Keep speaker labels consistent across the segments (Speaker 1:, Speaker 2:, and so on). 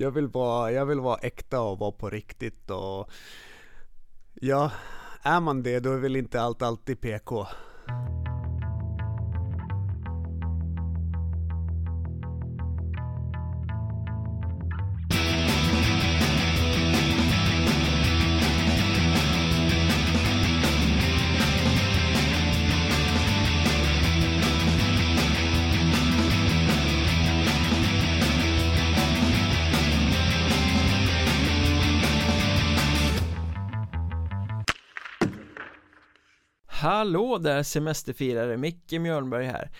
Speaker 1: jag, vill vara, jag vill vara äkta och vara på riktigt och ja, är man det då är väl inte allt alltid PK.
Speaker 2: Hallå där semesterfirare, Micke Mjörnberg här.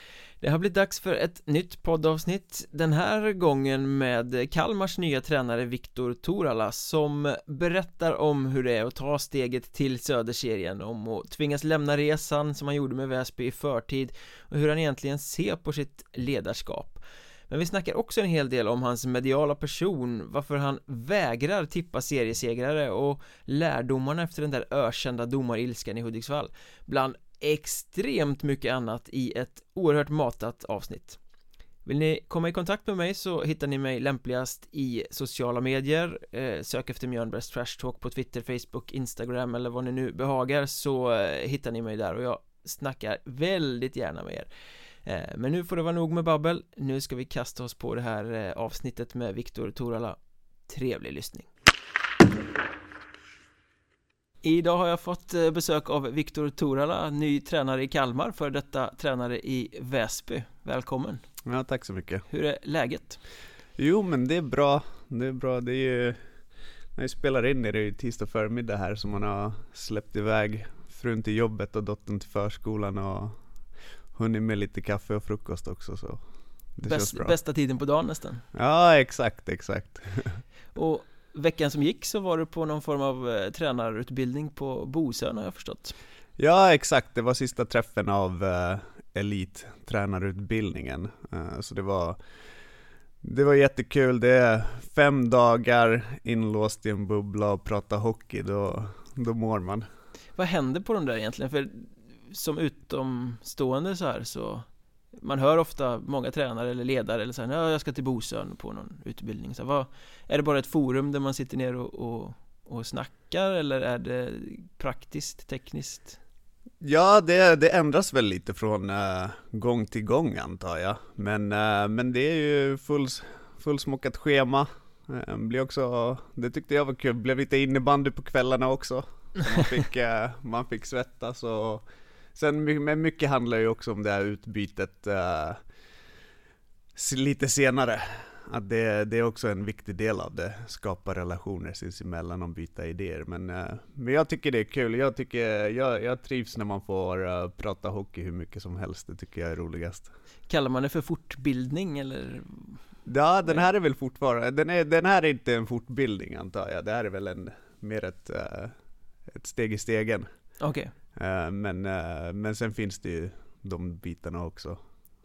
Speaker 2: Det har blivit dags för ett nytt poddavsnitt. Den här gången med Kalmars nya tränare Viktor Torala Som berättar om hur det är att ta steget till Söderserien Om att tvingas lämna resan som han gjorde med Väsby i förtid Och hur han egentligen ser på sitt ledarskap men vi snackar också en hel del om hans mediala person, varför han vägrar tippa seriesegrare och lärdomarna efter den där ökända domarilskan i Hudiksvall Bland extremt mycket annat i ett oerhört matat avsnitt. Vill ni komma i kontakt med mig så hittar ni mig lämpligast i sociala medier. Eh, Sök efter Mjörnbergs Trash Talk på Twitter, Facebook, Instagram eller vad ni nu behagar så eh, hittar ni mig där och jag snackar väldigt gärna med er men nu får det vara nog med babbel Nu ska vi kasta oss på det här eh, avsnittet med Viktor Torala Trevlig lyssning Idag har jag fått eh, besök av Viktor Torala, ny tränare i Kalmar, för detta tränare i Väsby Välkommen!
Speaker 1: Ja, tack så mycket!
Speaker 2: Hur är läget?
Speaker 1: Jo, men det är bra, det är bra, det är ju När vi spelar in är det ju tisdag förmiddag här så man har släppt iväg frun till jobbet och dottern till förskolan och hunnit med lite kaffe och frukost också så
Speaker 2: det Bäst, känns bra. Bästa tiden på dagen nästan.
Speaker 1: Ja, exakt, exakt.
Speaker 2: Och veckan som gick så var du på någon form av eh, tränarutbildning på Bosön har jag förstått.
Speaker 1: Ja, exakt, det var sista träffen av eh, elittränarutbildningen. Eh, Så det var det var jättekul, det är fem dagar inlåst i en bubbla och prata hockey, då, då mår man.
Speaker 2: Vad händer på de där egentligen? För som utomstående så här så man hör ofta många tränare eller ledare eller så här, ja, jag ska till Bosön på någon utbildning. Så här, vad, Är det bara ett forum där man sitter ner och, och, och snackar eller är det praktiskt, tekniskt?
Speaker 1: Ja, det, det ändras väl lite från uh, gång till gång antar jag. Men, uh, men det är ju full, fullsmockat schema. Uh, blir också, Det tyckte jag var kul, blev lite innebandy på kvällarna också. Man fick, man fick svettas och Sen men mycket handlar ju också om det här utbytet uh, lite senare. Att det, det, är också en viktig del av det, skapa relationer sinsemellan och byta idéer. Men, uh, men jag tycker det är kul, jag, tycker, jag, jag trivs när man får uh, prata hockey hur mycket som helst, det tycker jag är roligast.
Speaker 2: Kallar man det för fortbildning eller?
Speaker 1: Ja, den här är väl fortfarande, den, är, den här är inte en fortbildning antar jag, det här är väl en, mer ett, ett steg i stegen.
Speaker 2: Okej. Okay.
Speaker 1: Eh, men, eh, men sen finns det ju de bitarna också.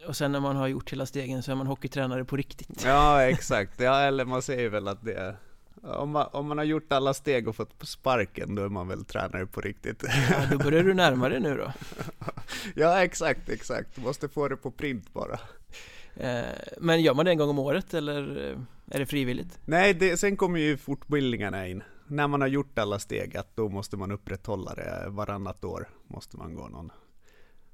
Speaker 2: Och sen när man har gjort hela stegen så är man hockeytränare på riktigt.
Speaker 1: Ja, exakt. Ja, eller man säger väl att det är om man, om man har gjort alla steg och fått sparken, då är man väl tränare på riktigt.
Speaker 2: Ja, då börjar du närma dig nu då.
Speaker 1: Ja, exakt, exakt. Du måste få det på print bara.
Speaker 2: Eh, men gör man det en gång om året eller är det frivilligt?
Speaker 1: Nej, det, sen kommer ju fortbildningarna in när man har gjort alla steg, att då måste man upprätthålla det varannat år. Måste man gå någon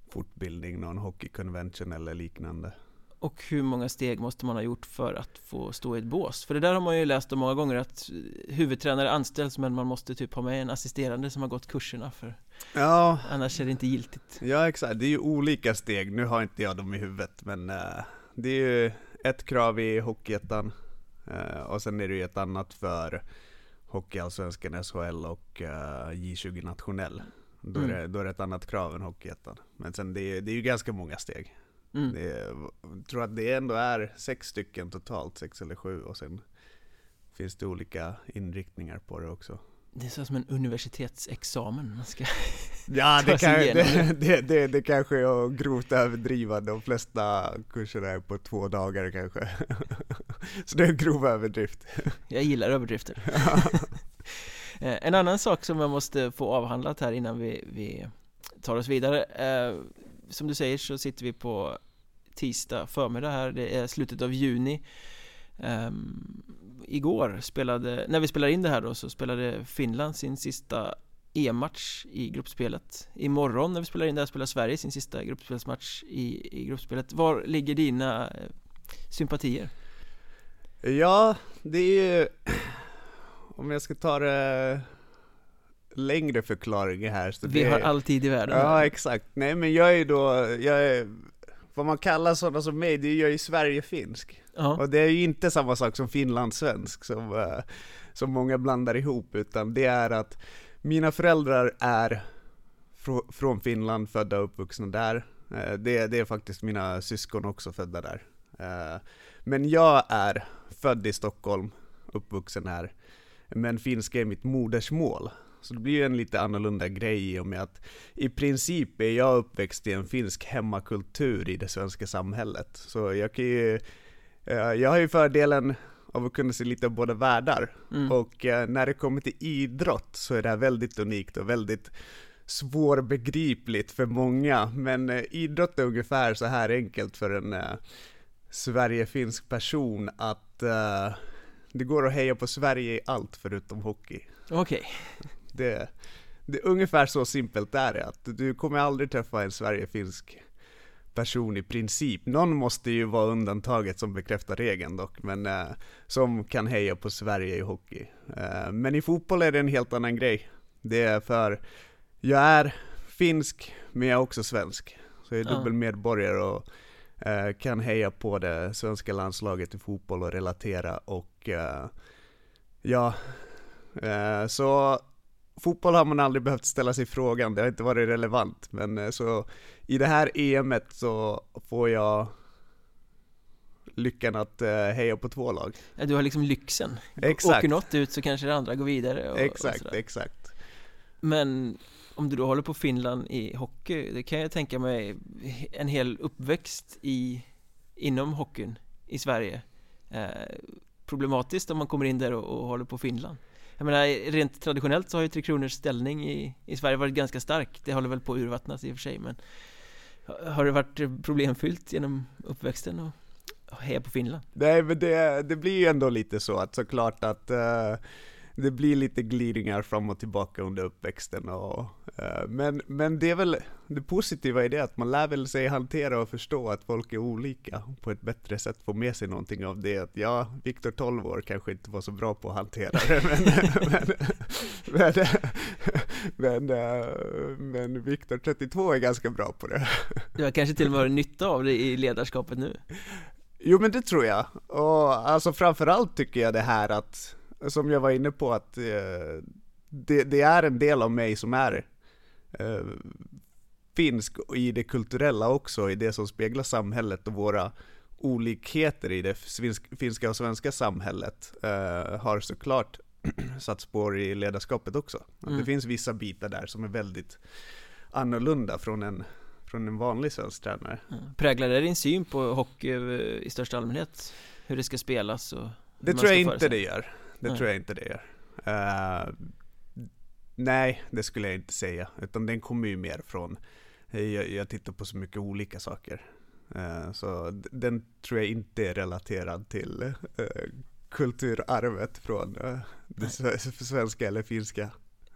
Speaker 1: fortbildning, någon hockeyconvention eller liknande.
Speaker 2: Och hur många steg måste man ha gjort för att få stå i ett bås? För det där har man ju läst om många gånger att huvudtränare anställs men man måste typ ha med en assisterande som har gått kurserna för ja. annars är det inte giltigt.
Speaker 1: Ja exakt, det är ju olika steg, nu har inte jag dem i huvudet men uh, det är ju ett krav i Hockeyettan uh, och sen är det ju ett annat för Hockeyallsvenskan, SHL och uh, J20 nationell. Då, mm. är det, då är det ett annat krav än Hockeyettan. Men sen det är, det är ju ganska många steg. Mm. Är, jag tror att det ändå är sex stycken totalt, sex eller sju och sen finns det olika inriktningar på det också.
Speaker 2: Det är så som en universitetsexamen man ska
Speaker 1: Ja, det, kan, det, det, det, det kanske är att grovt överdriva. De flesta kurser är på två dagar kanske. Så det är en grov överdrift.
Speaker 2: Jag gillar överdrifter. Eh, en annan sak som jag måste få avhandlat här innan vi, vi tar oss vidare. Eh, som du säger så sitter vi på tisdag förmiddag här. Det är slutet av juni. Igår spelade, när vi spelar in det här då så spelade Finland sin sista EM-match i gruppspelet. Imorgon när vi spelar in det här spelar Sverige sin sista gruppspelsmatch i, i gruppspelet. Var ligger dina eh, sympatier?
Speaker 1: Ja, det är ju Om jag ska ta det längre förklaringar här så
Speaker 2: Vi
Speaker 1: det,
Speaker 2: har all tid i världen.
Speaker 1: Ja exakt, nej men jag är då, jag är Vad man kallar sådana som mig, det är jag är Sverigefinsk
Speaker 2: ja.
Speaker 1: Och det är ju inte samma sak som finlandssvensk som, uh, som många blandar ihop utan det är att mina föräldrar är fr från Finland, födda och uppvuxna där. Uh, det, det är faktiskt mina syskon också födda där. Uh, men jag är född i Stockholm, uppvuxen här. Men finska är mitt modersmål. Så det blir ju en lite annorlunda grej i och med att i princip är jag uppväxt i en finsk hemmakultur i det svenska samhället. Så jag kan ju, jag har ju fördelen av att kunna se lite av båda världar.
Speaker 2: Mm.
Speaker 1: Och när det kommer till idrott så är det här väldigt unikt och väldigt svårbegripligt för många. Men idrott är ungefär så här enkelt för en Sverigefinsk person att uh, det går att heja på Sverige i allt förutom hockey.
Speaker 2: Okej. Okay.
Speaker 1: Det, det är ungefär så simpelt är det, att du kommer aldrig träffa en Sverigefinsk person i princip. Någon måste ju vara undantaget som bekräftar regeln dock, men uh, som kan heja på Sverige i hockey. Uh, men i fotboll är det en helt annan grej. Det är för, jag är finsk, men jag är också svensk. Så jag är dubbel medborgare och Eh, kan heja på det svenska landslaget i fotboll och relatera och eh, ja, eh, så fotboll har man aldrig behövt ställa sig frågan, det har inte varit relevant, men så i det här EMet så får jag lyckan att heja på två lag.
Speaker 2: Ja, du har liksom lyxen.
Speaker 1: Exakt.
Speaker 2: Åker något ut så kanske det andra går vidare och,
Speaker 1: Exakt,
Speaker 2: och
Speaker 1: exakt.
Speaker 2: Men om du då håller på Finland i hockey, det kan jag tänka mig en hel uppväxt i inom hockeyn i Sverige eh, problematiskt om man kommer in där och, och håller på Finland jag menar rent traditionellt så har ju Tre Kronors ställning i, i Sverige varit ganska stark Det håller väl på att urvattnas i och för sig men Har det varit problemfyllt genom uppväxten och, och heja på Finland?
Speaker 1: Nej men det, det blir ju ändå lite så att såklart att uh det blir lite glidningar fram och tillbaka under uppväxten och, uh, men, men det är väl det positiva i det att man lär väl sig hantera och förstå att folk är olika på ett bättre sätt få med sig någonting av det att ja, Viktor 12 år kanske inte var så bra på att hantera det men, men, men, men, men Viktor 32 är ganska bra på det.
Speaker 2: Du har kanske till och med har nytta av det i ledarskapet nu?
Speaker 1: Jo men det tror jag, och alltså framförallt tycker jag det här att som jag var inne på att eh, det, det, är en del av mig som är eh, finsk i det kulturella också, i det som speglar samhället och våra olikheter i det finska och svenska samhället eh, har såklart satt spår i ledarskapet också. Mm. Det finns vissa bitar där som är väldigt annorlunda från en, från en vanlig svensk tränare.
Speaker 2: Mm. Präglar det din syn på hockey i största allmänhet? Hur det ska spelas och
Speaker 1: Det tror jag inte det gör. Det mm. tror jag inte det gör. Uh, nej, det skulle jag inte säga. Utan den kommer ju mer från, jag, jag tittar på så mycket olika saker. Uh, så den tror jag inte är relaterad till uh, kulturarvet från det svenska eller finska.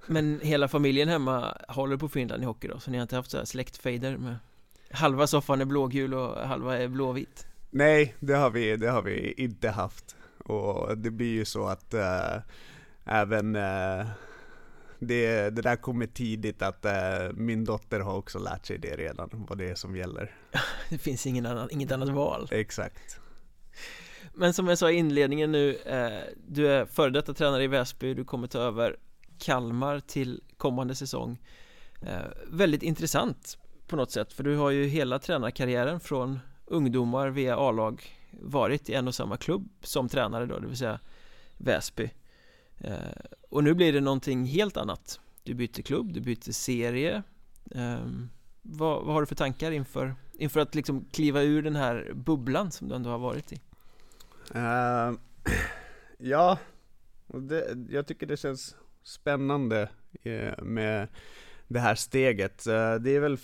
Speaker 2: Men hela familjen hemma håller på Finland i hockey då? Så ni har inte haft så här släktfejder med halva soffan är blågul och halva är blåvit?
Speaker 1: Nej, det har vi, det har vi inte haft. Och det blir ju så att äh, även äh, det, det där kommer tidigt att äh, min dotter har också lärt sig det redan, vad det är som gäller.
Speaker 2: det finns ingen annan, inget annat val.
Speaker 1: Exakt.
Speaker 2: Men som jag sa i inledningen nu, du är före detta tränare i Väsby, du kommer ta över Kalmar till kommande säsong. väldigt intressant på något sätt, för du har ju hela tränarkarriären från ungdomar via A-lag varit i en och samma klubb som tränare då, det vill säga Väsby eh, Och nu blir det någonting helt annat Du byter klubb, du byter serie eh, vad, vad, har du för tankar inför, inför att liksom kliva ur den här bubblan som du ändå har varit i?
Speaker 1: Uh, ja, det, jag tycker det känns spännande eh, med det här steget. Eh, det är väl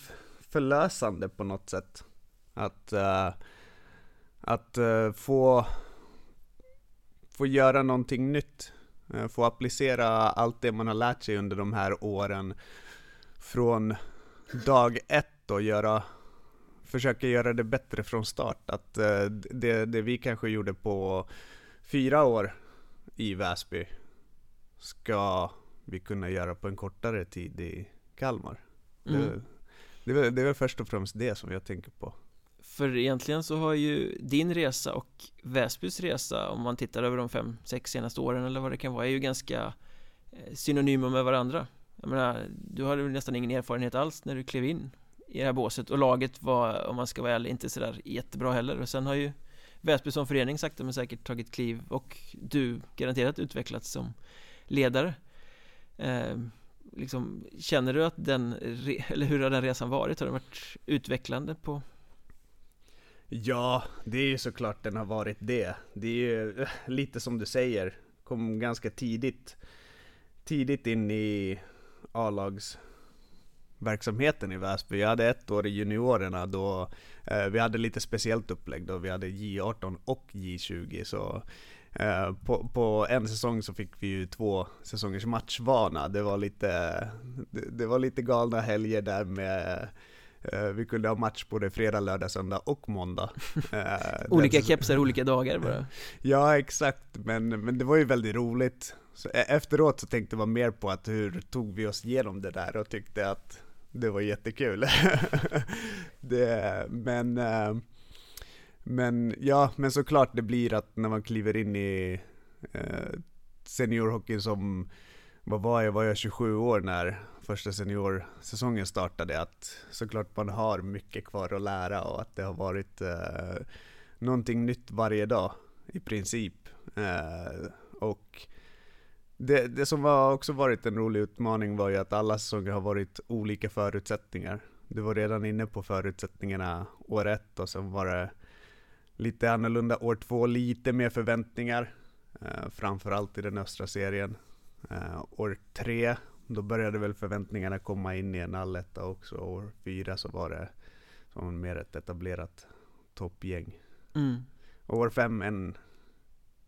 Speaker 1: förlösande på något sätt. Att uh, att uh, få, få göra någonting nytt. Eh, få applicera allt det man har lärt sig under de här åren från dag ett och göra, försöka göra det bättre från start. Att eh, det, det vi kanske gjorde på fyra år i Väsby ska vi kunna göra på en kortare tid i Kalmar. Mm. Det, det, är, det är väl först och främst det som jag tänker på.
Speaker 2: För egentligen så har ju din resa och Väsbys resa om man tittar över de fem, sex senaste åren eller vad det kan vara är ju ganska eh, synonyma med varandra. Jag menar, du hade nästan ingen erfarenhet alls när du klev in i det här båset och laget var, om man ska vara ärlig, inte sådär jättebra heller och sen har ju Väsby som förening sakta men säkert tagit kliv och du garanterat utvecklats som ledare eh, liksom, Känner du att den, eller hur har den resan varit? Har den varit utvecklande på
Speaker 1: Ja, det är ju såklart den har varit det. Det är ju eh, lite som du säger, kom ganska tidigt, tidigt in i A-lagsverksamheten i Väsby. Jag hade ett år i juniorerna då eh, vi hade lite speciellt upplägg då vi hade J18 och J20 så eh, på, på, en säsong så fick vi ju två säsongers matchvana. Det var lite, det, det var lite galna helger där med vi kunde ha match både fredag, lördag, söndag och måndag.
Speaker 2: Eh, olika kepsar olika dagar bara.
Speaker 1: Ja, exakt. Men, men det var ju väldigt roligt. Så e- efteråt så tänkte man mer på att hur tog vi oss igenom det där och tyckte att det var jättekul. det, men, eh, men ja, men såklart det blir att när man kliver in i seniorhockey som, vad var jag, var jag 27 år när första seniorsäsongen startade att såklart man har mycket kvar att lära och att det har varit eh, någonting nytt varje dag i princip. Eh, och det, det som har också varit en rolig utmaning var ju att alla säsonger har varit olika förutsättningar. Du var redan inne på förutsättningarna år ett och sen var det lite annorlunda år två, lite mer förväntningar. Eh, framförallt i den östra serien. Eh, år tre då började väl förväntningarna komma in i en alletta också. År fyra så var det som mer ett etablerat toppgäng. Mm. Och år fem en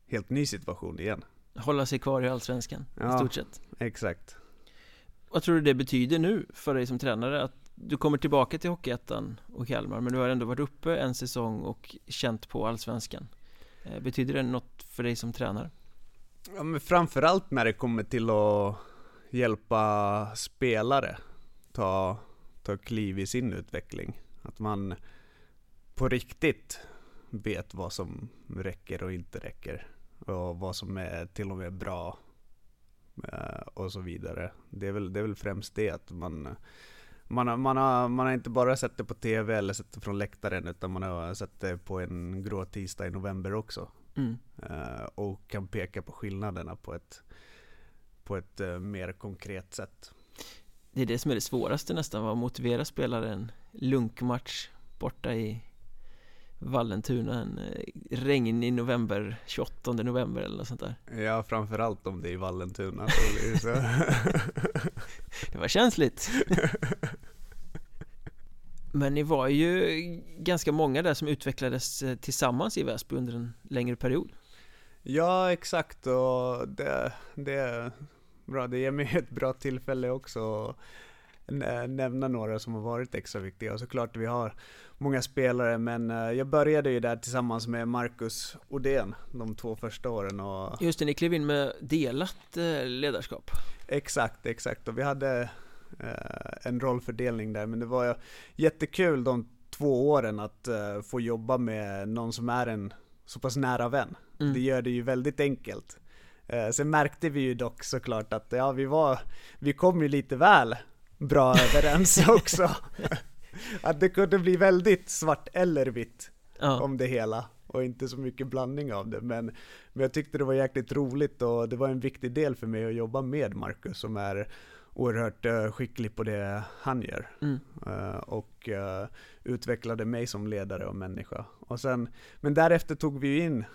Speaker 1: helt ny situation igen.
Speaker 2: Hålla sig kvar i Allsvenskan ja, i stort sett.
Speaker 1: exakt.
Speaker 2: Vad tror du det betyder nu för dig som tränare? Att du kommer tillbaka till Hockeyettan och Kalmar men du har ändå varit uppe en säsong och känt på Allsvenskan. Eh, betyder det något för dig som tränare?
Speaker 1: Ja men framförallt när det kommer till att hjälpa spelare ta, ta kliv i sin utveckling. Att man på riktigt vet vad som räcker och inte räcker. Och vad som är till och med bra eh, och så vidare. Det är väl, det är väl främst det att man man har, man, har, man har inte bara sett det på TV eller sett det från läktaren utan man har sett det på en grå tisdag i november också. Mm. Uh, och kan peka på skillnaderna på ett, på ett uh, mer konkret sätt.
Speaker 2: Det är det som är det svåraste nästan, att motivera spelare en lunkmatch borta i Vallentuna en eh, regnig november, 28 november eller något sånt där.
Speaker 1: Ja, framförallt om det är i Vallentuna
Speaker 2: Det var känsligt. Men ni var ju ganska många där som utvecklades eh, tillsammans i Väsby under en längre period
Speaker 1: Ja, exakt och det, det bra. Det ger mig ett bra tillfälle också att nämna några som har varit extra viktiga. Och såklart vi har många spelare, men eh, jag började ju där tillsammans med Marcus Odén de två första åren. Och...
Speaker 2: Just det, ni klev in med delat eh, ledarskap.
Speaker 1: Exakt, exakt. Och vi hade eh, en rollfördelning där, men det var jättekul de två åren att få jobba med någon som är en så pass nära vän. Mm. Det gör det ju väldigt enkelt. Eh, sen märkte vi ju dock såklart att ja, vi var, vi kom ju lite väl bra överens också. att det kunde bli väldigt svart eller vitt ja. om det hela och inte så mycket blandning av det. Men, men jag tyckte det var jäkligt roligt och det var en viktig del för mig att jobba med Marcus som är oerhört uh, skicklig på det han gör. Mm. Uh, och uh, utvecklade mig som ledare och människa. Och sen, men därefter tog vi in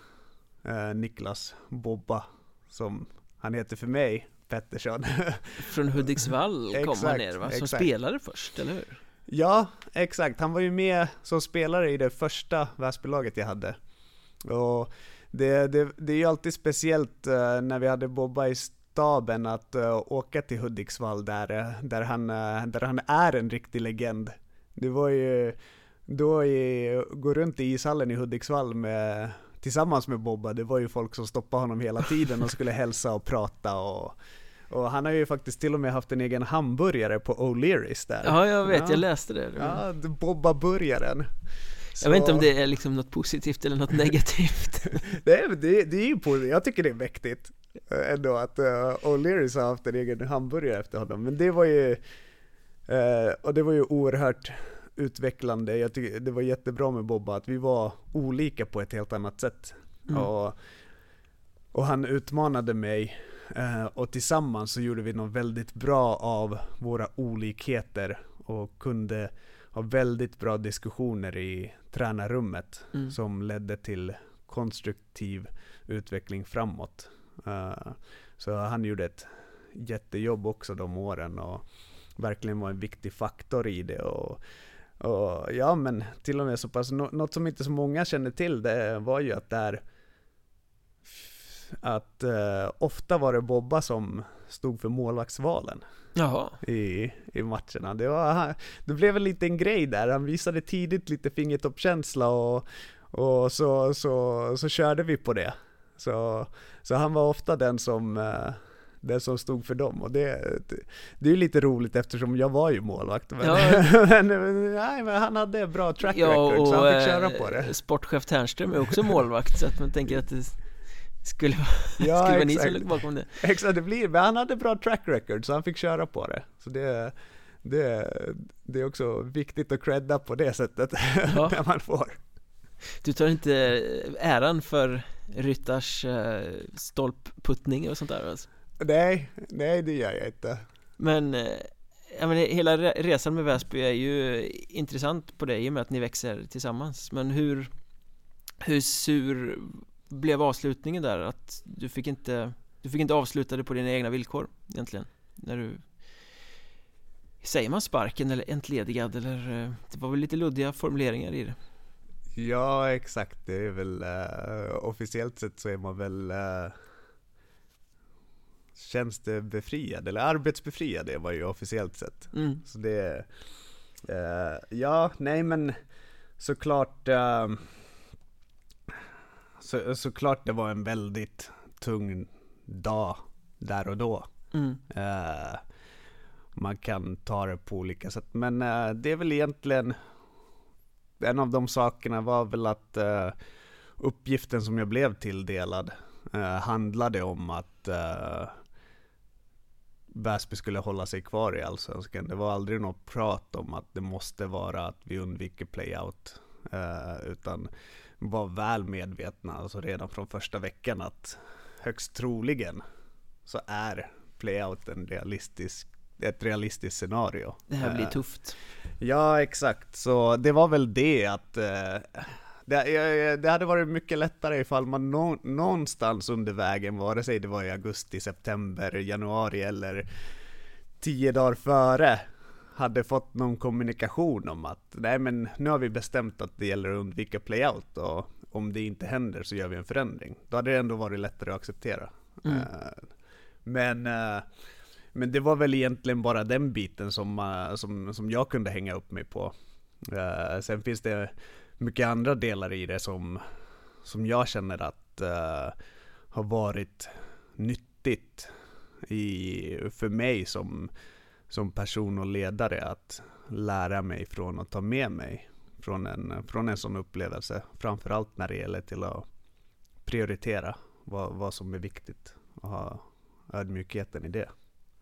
Speaker 1: Niklas Bobba som han heter för mig, Pettersson.
Speaker 2: Från Hudiksvall kom han ner va? Som exakt. spelare först, eller hur?
Speaker 1: Ja, exakt. Han var ju med som spelare i det första Väsbylaget jag hade. Och det, det, det är ju alltid speciellt när vi hade Bobba i staben att uh, åka till Hudiksvall där, där, han, där han är en riktig legend. Det var ju då i, gå runt i ishallen i Hudiksvall med, tillsammans med Bobba, det var ju folk som stoppade honom hela tiden och skulle hälsa och prata och och han har ju faktiskt till och med haft en egen hamburgare på O'Learys där.
Speaker 2: Ja, jag vet, ja. jag läste det.
Speaker 1: Ja, Bobba-burgaren.
Speaker 2: Jag vet inte om det är liksom något positivt eller något negativt.
Speaker 1: det, är, det, det är ju positivt, jag tycker det är mäktigt eh, ändå att uh, O'Learys har haft en egen hamburgare efter honom. Men det var ju, uh, och det var ju oerhört utvecklande. Jag tycker det var jättebra med Bobba att vi var olika på ett helt annat sätt. Mm. Och, och han utmanade mig uh, och tillsammans så gjorde vi något väldigt bra av våra olikheter och kunde ha väldigt bra diskussioner i tränarrummet mm. som ledde till konstruktiv utveckling framåt. Uh, så han gjorde ett jättejobb också de åren och verkligen var en viktig faktor i det. Och, och ja, men till och med så pass, något som inte så många känner till det var ju att där att uh, ofta var det Bobba som stod för målvaktsvalen.
Speaker 2: Jaha.
Speaker 1: i, i matcherna. Det, var, det blev en liten grej där, han visade tidigt lite fingertoppkänsla och, och så, så, så körde vi på det. Så, så han var ofta den som, eh, den som stod för dem och det, det, det är ju lite roligt eftersom jag var ju målvakt. Men, ja. men, nej, men han hade bra track record ja, och, så han fick köra på det.
Speaker 2: Eh, sportchef Ternström är också målvakt så att man tänker att det skulle, ja, skulle vara ni som låg bakom det.
Speaker 1: Exakt, det blir, men han hade bra track record så han fick köra på det. Så det, det, det är också viktigt att credda på det sättet ja. när man får.
Speaker 2: Du tar inte äran för Ryttars uh, stolpputtning och sånt där alltså?
Speaker 1: Nej, nej det gör jag inte.
Speaker 2: Men, uh, ja, men hela resan med Väsby är ju intressant på det i och med att ni växer tillsammans. Men hur, hur sur blev avslutningen där? Att du fick inte Du fick inte avsluta det på dina egna villkor egentligen? När du Säger man sparken eller entledigad eller? Eh, det var väl lite luddiga formuleringar i det?
Speaker 1: Ja exakt, det är väl uh, officiellt sett så är man väl uh, Tjänstebefriad eller arbetsbefriad är man ju officiellt sett. Mm. Så det uh, Ja, nej men såklart uh, så, såklart det var en väldigt tung dag där och då. Mm. Uh, man kan ta det på olika sätt. Men uh, det är väl egentligen en av de sakerna var väl att uh, uppgiften som jag blev tilldelad handlade om att Väsby skulle hålla sig kvar i Allsvenskan. Det var aldrig något prat om att det måste vara att vi undviker playout. Utan var väl medvetna, alltså redan från första veckan att högst troligen så är playout en realistisk, ett realistiskt scenario.
Speaker 2: Det här blir eh, tufft.
Speaker 1: Ja, exakt. Så det var väl det att eh, det, det, hade varit mycket lättare ifall man nå, någonstans under vägen, vare sig det var i augusti, september, januari eller tio dagar före, hade fått någon kommunikation om att nej men nu har vi bestämt att det gäller att undvika playout och om det inte händer så gör vi en förändring. Då hade det ändå varit lättare att acceptera. Mm. Uh, men, uh, men det var väl egentligen bara den biten som, uh, som, som jag kunde hänga upp mig på. sen finns det mycket andra delar i det som, som jag känner att har varit nyttigt i, för mig som som person och ledare att lära mig från och ta med mig från en, från en sån upplevelse. Framförallt när det gäller till att prioritera vad, vad som är viktigt och ha ödmjukheten i det.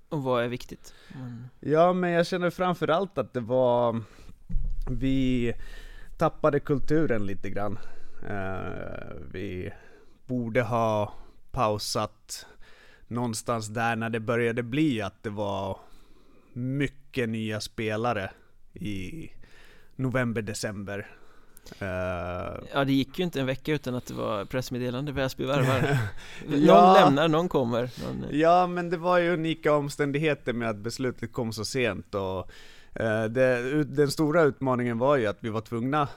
Speaker 2: Och vad är viktigt?
Speaker 1: Mm. Ja, men jag känner framförallt att det var Vi tappade kulturen lite grann. Uh, vi borde ha pausat någonstans där när det började bli att det var mycket nya spelare i november, december.
Speaker 2: Uh, ja det gick ju inte en vecka utan att det var pressmeddelande Väsby värvar Någon ja, lämnar, någon kommer någon...
Speaker 1: Ja men det var ju unika omständigheter med att beslutet kom så sent och uh, det, den stora utmaningen var ju att vi var tvungna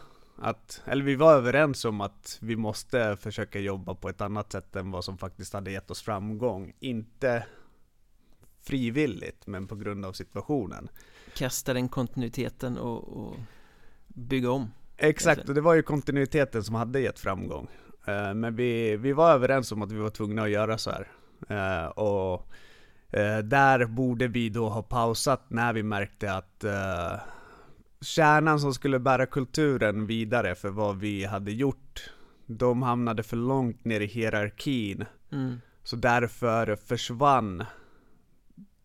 Speaker 1: att, eller vi var överens om att vi måste försöka jobba på ett annat sätt än vad som faktiskt hade gett oss framgång. Inte frivilligt, men på grund av situationen.
Speaker 2: Kasta den kontinuiteten och, och bygga om.
Speaker 1: Exakt, och det var ju kontinuiteten som hade gett framgång. Eh, men vi, vi var överens om att vi var tvungna att göra så här. Eh, och eh, där borde vi då ha pausat när vi märkte att kärnan som skulle bära kulturen vidare för vad vi hade gjort, de hamnade för långt ner i hierarkin. Mm. Så därför försvann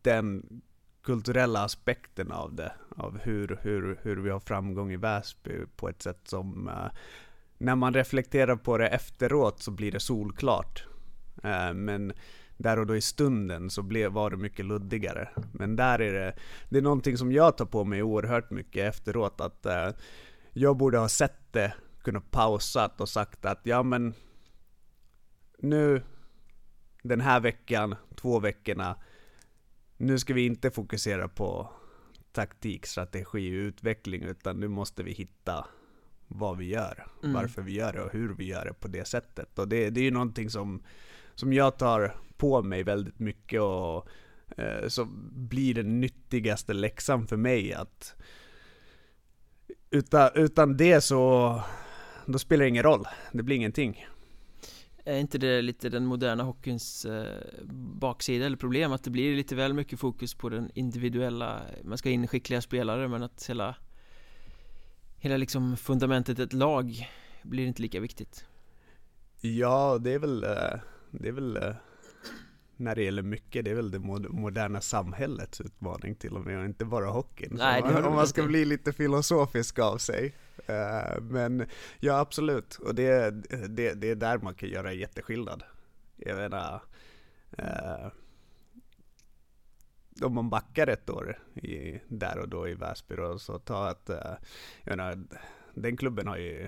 Speaker 1: den kulturella aspekten av det, av hur, hur, hur vi har framgång i Väsby på ett sätt som uh, när man reflekterar på det efteråt så blir det solklart. Uh, men där och då i stunden så blev, var det mycket luddigare. Men där är det, det är någonting som jag tar på mig oerhört mycket efteråt att uh, jag borde ha sett det, kunnat pausat och sagt att ja men nu den här veckan, två veckorna nu ska vi inte fokusera på taktik, strategi och utveckling utan nu måste vi hitta vad vi gör, mm. varför vi gör det och hur vi gör det på det sättet. Och det, det är ju någonting som, som jag tar på mig väldigt mycket och eh, så blir den nyttigaste läxan för mig att utan, utan det så då spelar det ingen roll, det blir ingenting.
Speaker 2: Är inte det lite den moderna hockeyns eh, baksida eller problem? Att det blir lite väl mycket fokus på den individuella Man ska in skickliga spelare men att hela Hela liksom fundamentet ett lag blir inte lika viktigt.
Speaker 1: Ja, det är väl eh, Det är väl eh, när det gäller mycket, det är väl det moderna samhällets utmaning till och med, och inte bara hockeyn. Nej, om man ska bli lite filosofisk av sig. Uh, men ja, absolut. Och det, det, det är där man kan göra jätteskillnad. Jag menar, uh, om man backar ett år i, där och då i Väsby och så ta att, uh, jag menar, den klubben har ju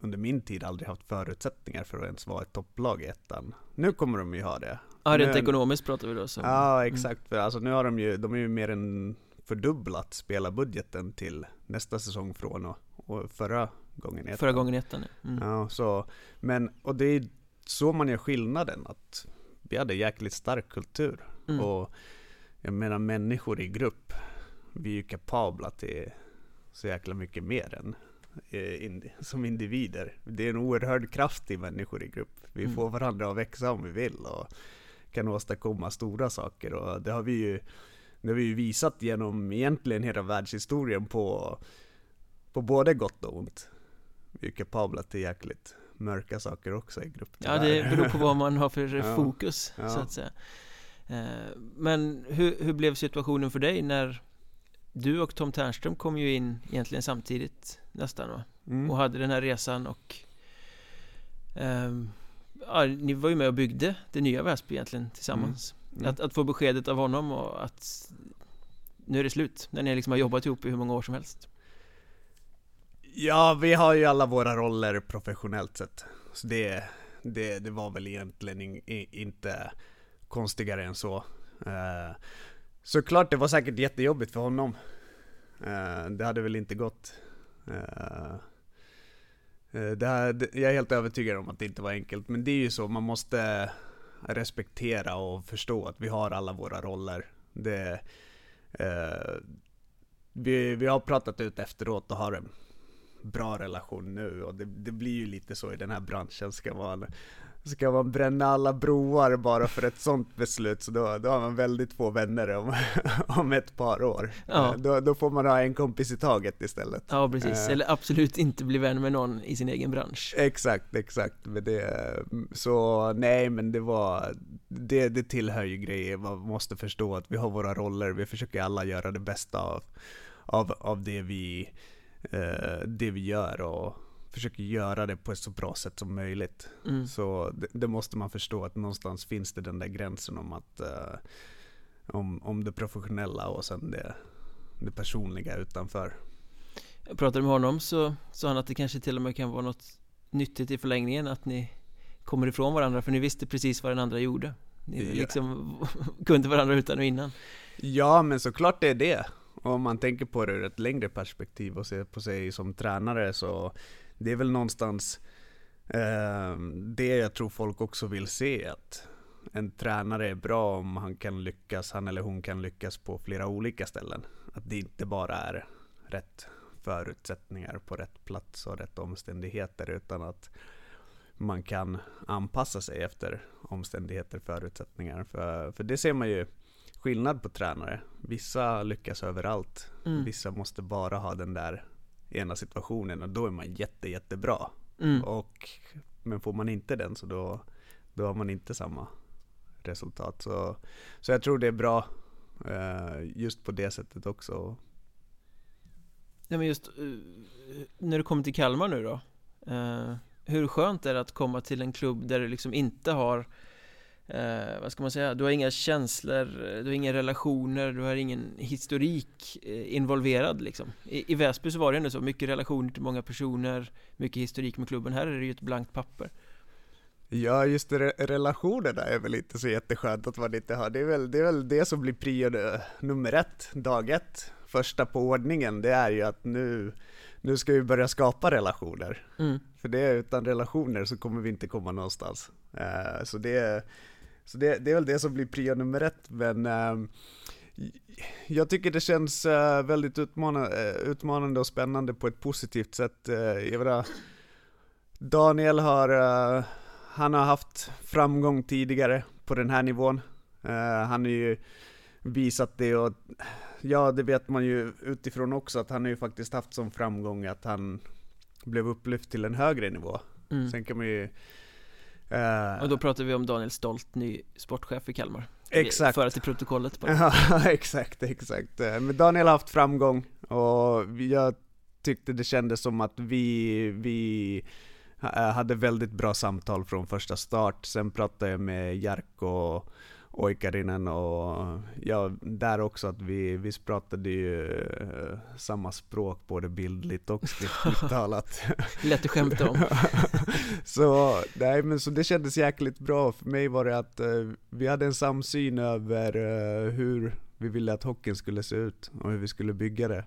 Speaker 1: under min tid aldrig haft förutsättningar för att ens vara ett topplag i ettan. Nu kommer de ju ha det.
Speaker 2: Ja, rent ekonomiskt pratar vi då så.
Speaker 1: Ja, mm. exakt. Mm. För alltså nu har de ju, de är ju mer än fördubblat spelarbudgeten till nästa säsong från och, och förra gången ettan.
Speaker 2: Förra gången ettan.
Speaker 1: Mm. ja. så, men, och det är så man gör skillnaden, att vi hade jäkligt stark kultur. Mm. Och jag menar människor i grupp, vi är ju kapabla till så jäkla mycket mer än eh, som individer. Det är en oerhörd kraft i människor i grupp. Vi mm. får varandra att växa om vi vill och kan åstadkomma stora saker och det har vi ju det har vi ju visat genom egentligen hela världshistorien på, på både gott och ont. Vi är kapabla till jäkligt mörka saker också i grupp
Speaker 2: Ja det beror på vad man har för ja. fokus ja. så att säga eh, Men hur, hur blev situationen för dig när du och Tom Ternström kom ju in egentligen samtidigt nästan va? Mm. Och hade den här resan och um, ja, Ni var ju med och byggde det nya Väsby egentligen tillsammans mm. Mm. Att, att, få beskedet av honom och att Nu är det slut, när ni liksom har jobbat ihop i hur många år som helst
Speaker 1: Ja, vi har ju alla våra roller professionellt sett Så det, det, det var väl egentligen in, inte konstigare än så uh, Såklart, det var säkert jättejobbigt för honom. Uh, det hade väl inte gått. Uh, Eh, det här, jag är helt övertygad om att det inte var enkelt, men det är ju så, man måste respektera och förstå att vi har alla våra roller. Det, eh, vi, vi har pratat ut efteråt och har en bra relation nu och det, det, blir ju lite så i den här branschen, ska man Ska man bränna alla broar bara för ett sånt beslut så då, då har man väldigt få vänner om, om ett par år. Ja. Då, då, får man ha en kompis i taget istället.
Speaker 2: Ja precis, uh, eller absolut inte bli vän med någon i sin egen bransch.
Speaker 1: Exakt, exakt. Men det, så nej men det var, det, det tillhör ju grejer, man måste förstå att vi har våra roller, vi försöker alla göra det bästa av, av, av det, vi, uh, det vi gör och försöker göra det på ett så bra sätt som möjligt. Mm. Så det, det, måste man förstå att någonstans finns det den där gränsen om att uh, om, om det professionella och sen det, det personliga utanför.
Speaker 2: Jag pratade med honom så sa han att det kanske till och med kan vara något nyttigt i förlängningen att ni kommer ifrån varandra för ni visste precis vad den andra gjorde. Ni ja. liksom kunde varandra utan och innan.
Speaker 1: Ja men såklart det är det. Och om man tänker på det ur ett längre perspektiv och ser på sig som tränare så det är väl någonstans eh, det jag tror folk också vill se, att en tränare är bra om han kan lyckas, han eller hon kan lyckas på flera olika ställen. Att det inte bara är rätt förutsättningar på rätt plats och rätt omständigheter, utan att man kan anpassa sig efter omständigheter, förutsättningar. För, för det ser man ju skillnad på tränare. Vissa lyckas överallt, mm. vissa måste bara ha den där ena situationen och då är man jätte, jättebra. Mm. Och, men får man inte den så då, då har man inte samma resultat. Så, så jag tror det är bra eh, just på det sättet också.
Speaker 2: Ja men just uh, när du kommer till Kalmar nu då uh, Hur skönt är det att komma till en klubb där du liksom inte har eh, vad ska man säga, du har inga känslor, du har inga relationer, du har ingen historik eh, involverad liksom. I, I Väsby så var det ändå så, mycket relationer till många personer, mycket historik med klubben. Här är det ju ett blankt papper.
Speaker 1: Ja, just det, relationerna är väl inte så jätteskönt att man inte har. Det är väl det, är väl det som blir prio nummer ett, dag ett. Första på ordningen, det är ju att nu, nu ska vi börja skapa relationer. Mm. För det, utan relationer så kommer vi inte komma någonstans. Uh, så det, så det, det är väl det som blir prio nummer ett, men uh, jag tycker det känns uh, väldigt utmanande, uh, utmanande och spännande på ett positivt sätt. Uh, jag menar, Daniel har, han har haft framgång tidigare på den här nivån. han har ju visat det och ja, det vet man ju utifrån också att han har ju faktiskt haft som framgång att han blev upplyft till en högre nivå. Mm. Sen kan man ju
Speaker 2: och då pratar vi om Daniel Stolt, ny sportchef i Kalmar.
Speaker 1: Exakt.
Speaker 2: Föra till protokollet
Speaker 1: bara. Ja, exakt, exakt. Eh, Men Daniel har haft framgång och jag tyckte det kändes som att vi, vi hade väldigt bra samtal från första start. Sen pratade jag med Jarkko Oikarinen och ja, där också att vi, vi pratade ju uh, samma språk både bildligt och skriftligt talat.
Speaker 2: Lätt att skämta om.
Speaker 1: så, nej, men så det kändes jäkligt bra. För mig var det att uh, vi hade en samsyn över uh, hur vi ville att hockeyn skulle se ut och hur vi skulle bygga det.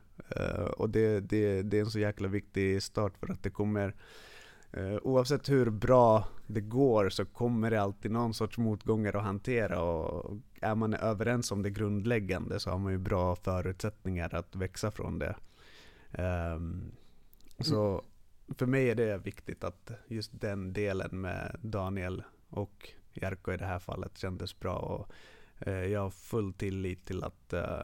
Speaker 1: och det, det, det är en så jäkla viktig start för att det kommer oavsett hur bra det går så kommer det alltid någon sorts motgångar att hantera och är man överens om det grundläggande så har man ju bra förutsättningar att växa från det. Um, så för mig är det viktigt att just den delen med Daniel och Jarko i det här fallet kändes bra och uh, jag har full tillit till att uh,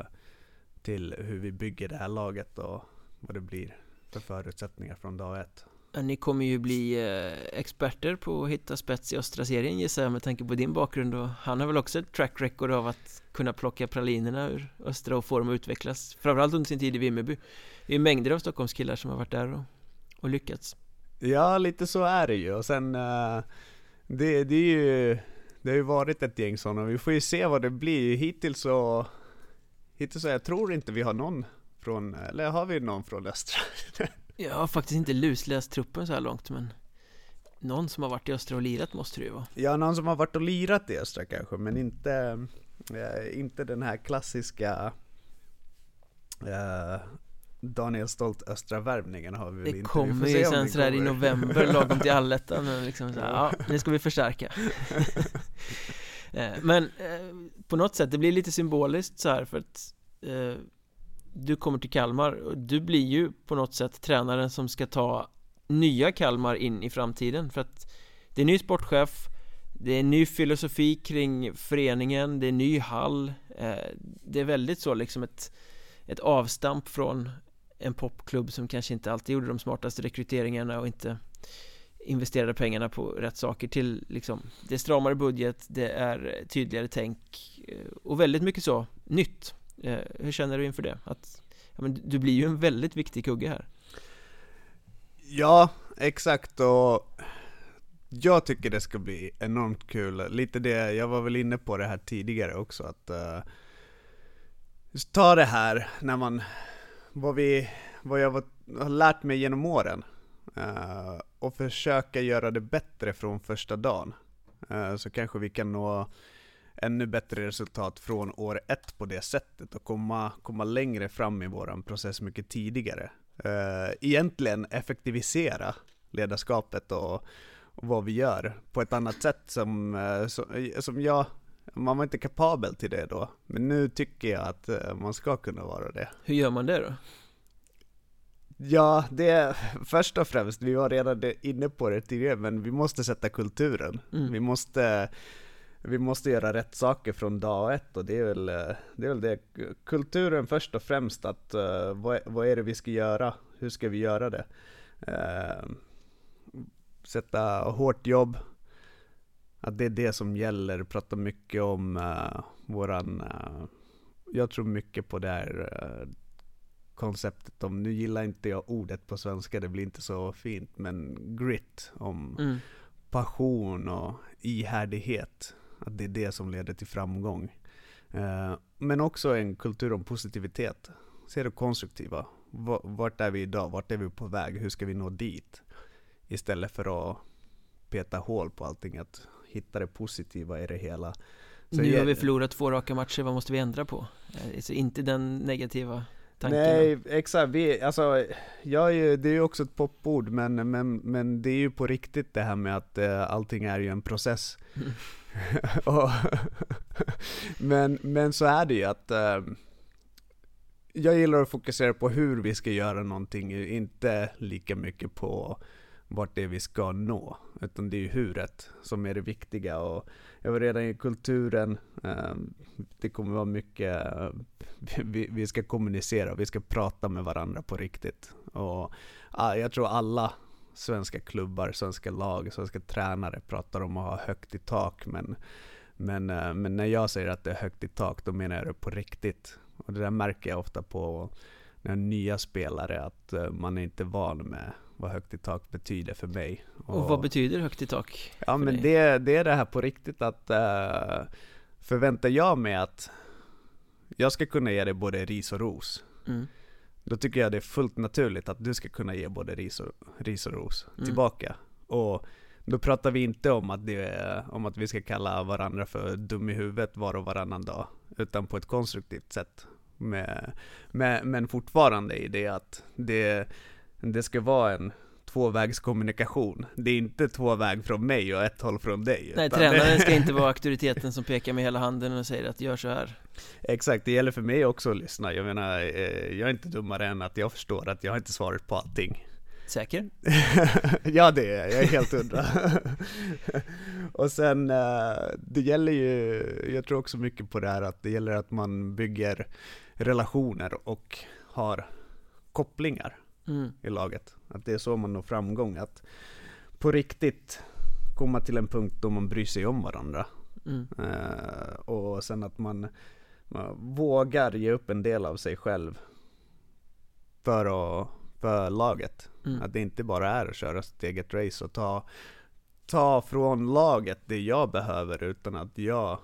Speaker 1: till hur vi bygger det här laget och vad det blir för förutsättningar från dag ett.
Speaker 2: Ni kommer ju bli eh, experter på att hitta spets i östra serien gissar jag med tanke på din bakgrund. Och han har väl också ett track record av att kunna plocka pralinerna ur östra och få dem att utvecklas framförallt under sin tid i Vimmerby. Det är mängder av Stockholmskillar som har varit där och, och lyckats.
Speaker 1: Ja, lite så är det ju. Och sen eh, det, det är ju det har ju varit ett gäng sådana, vi får ju se vad det blir. Hittills så, hittills så jag tror inte vi har någon från, eller har vi någon från Östra?
Speaker 2: Jag har faktiskt inte lusläst truppen så här långt men Någon som har varit i Östra och lirat måste det ju vara.
Speaker 1: Ja, någon som har varit och lirat i Östra kanske, men inte eh, Inte den här klassiska eh, Daniel Stolt Östra-värvningen har vi väl
Speaker 2: det
Speaker 1: inte.
Speaker 2: Det kommer ju sen sådär i november lagom till allettan liksom så här, ja, nu ska vi förstärka. Eh, Men på något sätt, det blir lite symboliskt så här för att eh, du kommer till Kalmar och du blir ju på något sätt tränaren som ska ta nya Kalmar in i framtiden. För att det är ny sportchef det är ny filosofi kring föreningen, det är ny hall. Eh, det är väldigt så liksom ett, ett avstamp från en popklubb som kanske inte alltid gjorde de smartaste rekryteringarna och inte investerade pengarna på rätt saker till liksom Det är stramare budget, det är tydligare tänk eh, och väldigt mycket så nytt. Eh, hur känner du inför det? Att, ja, men du blir ju en väldigt viktig kugge här
Speaker 1: Ja, exakt och jag tycker det ska bli enormt kul, lite det, jag var väl inne på det här tidigare också att uh, ta det här när man, vad vi, vad jag var, har lärt mig genom åren uh, och försöka göra det bättre från första dagen. Uh, så kanske vi kan nå ännu bättre resultat från år ett på det sättet och komma, komma längre fram i våran process mycket tidigare. Uh, egentligen effektivisera ledarskapet och, och vad vi gör på ett annat sätt som, eh, som, som jag man var inte kapabel till det då, men nu tycker jag att eh, man ska kunna vara det.
Speaker 2: Hur gör man det då?
Speaker 1: Ja, det är först och främst, vi var redan inne på det tidigare, men vi måste sätta kulturen. Mm. Vi, måste, vi måste göra rätt saker från dag ett och det är väl det, är väl det. kulturen först och främst, att uh, vad, vad är det vi ska göra? Hur ska vi göra det? Uh, sätta hårt jobb, att det är det som gäller, prata mycket om uh, våran, uh, jag tror mycket på det här uh, konceptet om, nu gillar inte jag ordet på svenska, det blir inte så fint, men grit, om mm. passion och ihärdighet. Att det är det som leder till framgång. Uh, men också en kultur om positivitet. Se det konstruktiva. Vart är vi idag? Vart är vi på väg? Hur ska vi nå dit? Istället för att peta hål på allting. Att hitta det positiva i det hela.
Speaker 2: Så nu har vi förlorat två raka matcher, vad måste vi ändra på? Alltså inte den negativa tanken
Speaker 1: Nej, exakt, vi, alltså, jag är ju, det är ju också ett popord, men, men, men det är ju på riktigt det här med att uh, allting är ju en process. Men, men så är det ju att eh, jag gillar att fokusera på hur vi ska göra någonting, inte lika mycket på vart det är vi ska nå, utan det är ju huret som är det viktiga. Och jag var redan i kulturen, eh, det kommer vara mycket, eh, vi ska kommunicera, vi ska prata med varandra på riktigt. Och jag tror alla svenska klubbar, svenska lag, svenska tränare pratar om att ha högt i tak, men, men, eh, men när jag säger att det är högt i tak, då menar jag det på riktigt. Och det där märker jag ofta på när nya spelare, att eh, man är inte van med vad högt i tak betyder för mig.
Speaker 2: Och, och vad betyder högt i tak?
Speaker 1: Ja men det, det är det här på riktigt att uh, förväntar jag mig att jag ska kunna ge dig både ris och ros. Mm. Då tycker jag det är fullt naturligt att du ska kunna ge både ris och, ris och ros mm. tillbaka. Och då pratar vi inte om att, det, om att vi ska kalla varandra för dum i huvudet var och varannan dag. Utan på ett konstruktivt sätt. Med, med, men fortfarande i det att det, det ska vara en tvåvägskommunikation. Det är inte två väg från mig och ett håll från dig.
Speaker 2: Nej, tränaren ska inte vara auktoriteten som pekar med hela handen och säger att gör så här.
Speaker 1: Exakt, det gäller för mig också att lyssna. Jag menar, eh, jag är inte dummare än att jag förstår att jag har inte svaret på allting.
Speaker 2: Säker?
Speaker 1: ja det är jag, jag är helt hundra. och sen, eh, det gäller ju, jag tror också mycket på det här att det gäller att man bygger relationer och har kopplingar mm. i laget. Att det är så man når framgång. Att på riktigt komma till en punkt då man bryr sig om varandra. Mm. Uh, och sen att man, man, vågar ge upp en del av sig själv för, att, för laget. Mm. Att det inte bara är att köra sitt eget race och ta, ta från laget det jag behöver utan att jag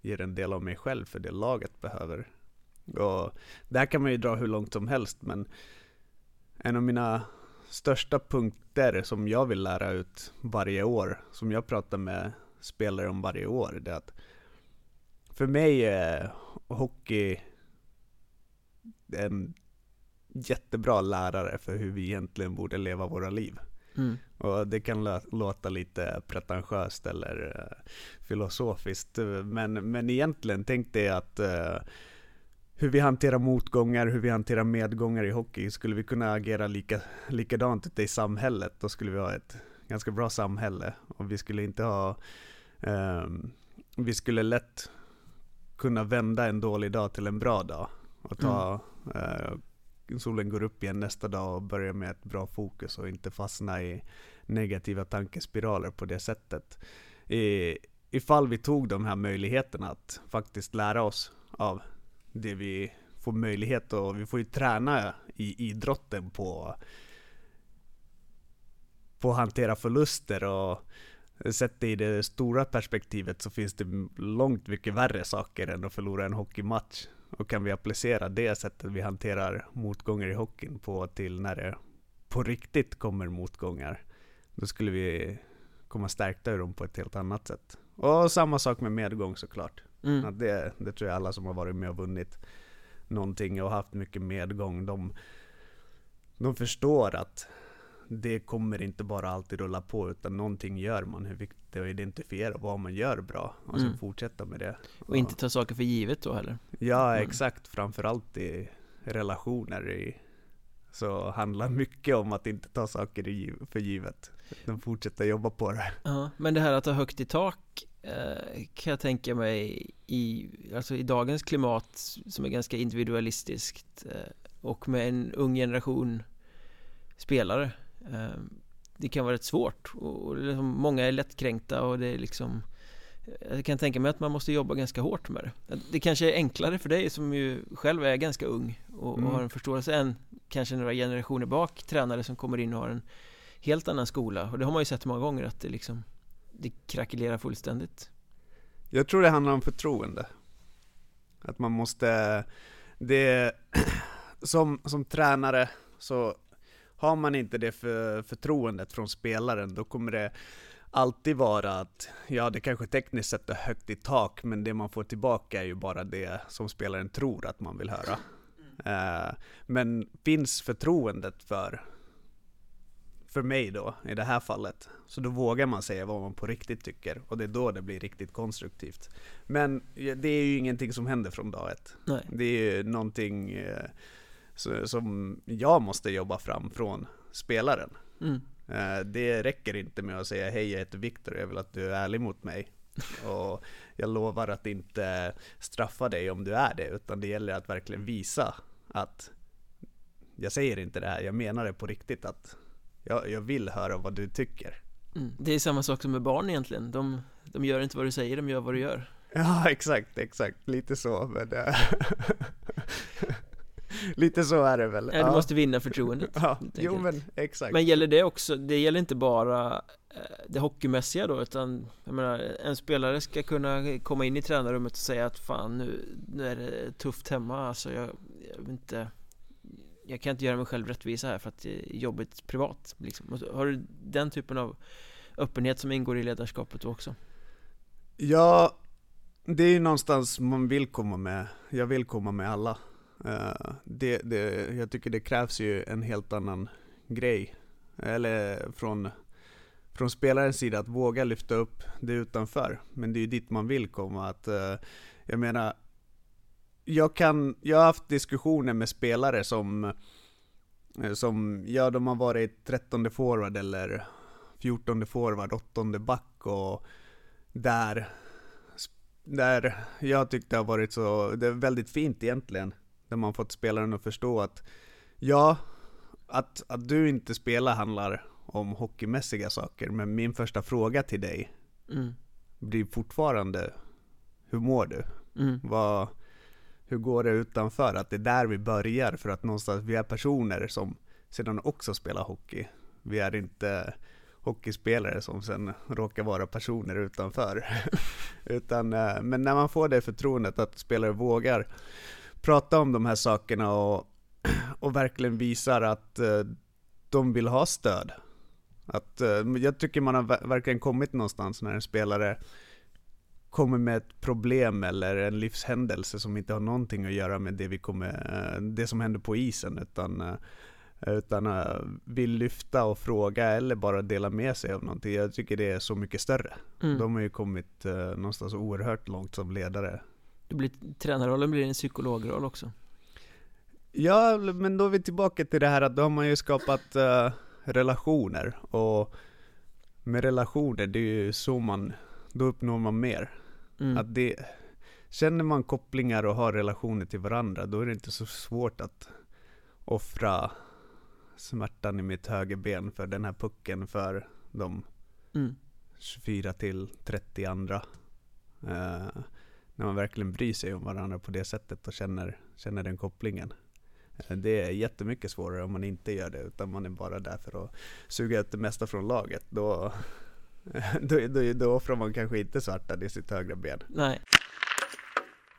Speaker 1: ger en del av mig själv för det laget behöver. Och där kan man ju dra hur långt som helst men en av mina största punkter som jag vill lära ut varje år, som jag pratar med spelare om varje år, det är att för mig är hockey en jättebra lärare för hur vi egentligen borde leva våra liv. Mm. Och det kan låta lite pretentiöst eller uh, filosofiskt, men, men egentligen tänk dig att uh, hur vi hanterar motgångar, hur vi hanterar medgångar i hockey. Skulle vi kunna agera lika, likadant ute i samhället, då skulle vi ha ett ganska bra samhälle. Och vi skulle inte ha, um, vi skulle lätt kunna vända en dålig dag till en bra dag. Och ta, mm. uh, solen går upp igen nästa dag och börja med ett bra fokus och inte fastna i negativa tankespiraler på det sättet. I, ifall vi tog de här möjligheterna att faktiskt lära oss av det vi får möjlighet och vi får ju träna i idrotten på på att hantera förluster och sett det i det stora perspektivet så finns det långt mycket värre saker än att förlora en hockeymatch. Och kan vi applicera det sättet vi hanterar motgångar i hockeyn på till när det på riktigt kommer motgångar, då skulle vi komma stärkta ur dem på ett helt annat sätt. Och samma sak med medgång såklart. Mm. Att det, det tror jag alla som har varit med och vunnit någonting och haft mycket medgång, de, de förstår att det kommer inte bara alltid rulla på utan någonting gör man. Hur viktigt det är att identifiera vad man gör bra och sen
Speaker 2: Mm.
Speaker 1: fortsätta med det.
Speaker 2: Och inte ta saker för givet då heller
Speaker 1: Ja,
Speaker 2: Mm.
Speaker 1: exakt. Framförallt i relationer i, så handlar mycket om att inte ta saker för givet. Utan fortsätta jobba på det.
Speaker 2: Ja, men det här att ha högt i tak kan jag tänka mig i, alltså i dagens klimat som är ganska individualistiskt eh, och med en ung generation spelare eh, det kan vara rätt svårt. Och, och liksom, många är lättkränkta och det är liksom jag kan tänka mig att man måste jobba ganska hårt med det. Det kanske är enklare för dig som ju själv är ganska ung och, och
Speaker 1: Mm.
Speaker 2: har en förståelse än kanske några generationer bak tränare som kommer in och har en helt annan skola. Och det har man ju sett många gånger att det liksom det krackelerar fullständigt
Speaker 1: Jag tror det handlar om förtroende. Att man måste, det, som, som tränare så har man inte det för, förtroendet från spelaren, då kommer det alltid vara att, ja det kanske tekniskt sett är högt i tak, men det man får tillbaka är ju bara det som spelaren tror att man vill höra. Eh, men finns förtroendet för, för mig då, i det här fallet, så då vågar man säga vad man på riktigt tycker, och det är då det blir riktigt konstruktivt. Men det är ju ingenting som händer från dag ett.
Speaker 2: Nej,
Speaker 1: Det är ju någonting eh, så- som jag måste jobba fram från spelaren.
Speaker 2: mm.
Speaker 1: Eh, Det räcker inte med att säga hej jag heter Viktor, jag vill att du är ärlig mot mig. Och jag lovar att inte straffa dig om du är det, utan det gäller att verkligen visa att jag säger inte det här, jag menar det på riktigt att jag, jag vill höra vad du tycker.
Speaker 2: Mm. Det är samma sak som med barn egentligen de, de gör inte vad du säger, de gör vad du gör
Speaker 1: Ja, exakt, exakt, lite så, men Lite så är det väl.
Speaker 2: Nej, du måste vinna förtroendet
Speaker 1: Ja, jo men exakt.
Speaker 2: Men gäller det också, det gäller inte bara eh, det hockeymässiga då utan jag menar en spelare ska kunna komma in i tränarrummet och säga att fan nu, nu är det tufft hemma alltså jag, jag vill inte jag kan inte göra mig själv rättvisa här för att det är jobbigt privat liksom. Har du den typen av öppenhet som ingår i ledarskapet då också?
Speaker 1: Ja, det är ju någonstans man vill komma med. Jag vill komma med alla. Eh, det, det, jag tycker det krävs ju en helt annan grej. Eller från, från spelarens sida att våga lyfta upp det utanför. Men det är ju dit man vill komma. Att, eh, jag menar, jag, kan, jag har haft diskussioner med spelare som, eh, som ja de har varit 13 forward eller 14 forward, 8 back och där, där jag tyckte det har varit så, det är väldigt fint egentligen, där man fått spelaren att förstå att ja, att, att du inte spelar handlar om hockeymässiga saker, men min första fråga till dig
Speaker 2: Mm.
Speaker 1: blir fortfarande hur mår du?
Speaker 2: Mm.
Speaker 1: Vad, hur går det utanför? Att det är där vi börjar för att någonstans, vi är personer som sedan också spelar hockey. Vi är inte hockeyspelare som sen råkar vara personer utanför. Utan, eh, men när man får det förtroendet att spelare vågar prata om de här sakerna och, och verkligen visar att eh, de vill ha stöd. Att, eh, jag tycker man har verkligen kommit någonstans när en spelare kommer med ett problem eller en livshändelse som inte har någonting att göra med det, vi kommer, eh, det som händer på isen utan, eh, utan eh, vill lyfta och fråga eller bara dela med sig av någonting. Jag tycker det är så mycket större.
Speaker 2: Mm.
Speaker 1: De har ju kommit någonstans oerhört långt som ledare.
Speaker 2: Det blir, tränarrollen blir en psykologroll också
Speaker 1: Ja, men då är vi tillbaka till det här att då har man ju skapat relationer och med relationer, det är ju så man, då uppnår man mer.
Speaker 2: Mm.
Speaker 1: Att det, känner man kopplingar och har relationer till varandra, då är det inte så svårt att offra smärtan i mitt högerben för den här pucken för de
Speaker 2: Mm.
Speaker 1: 24 till 30 andra. Eh, när man verkligen bryr sig om varandra på det sättet och känner, känner den kopplingen. Eh, det är jättemycket svårare om man inte gör det, utan man är bara där för att suga ut det mesta från laget. Då, då, då, då offrar man kanske inte svartan i sitt högra ben.
Speaker 2: Nej.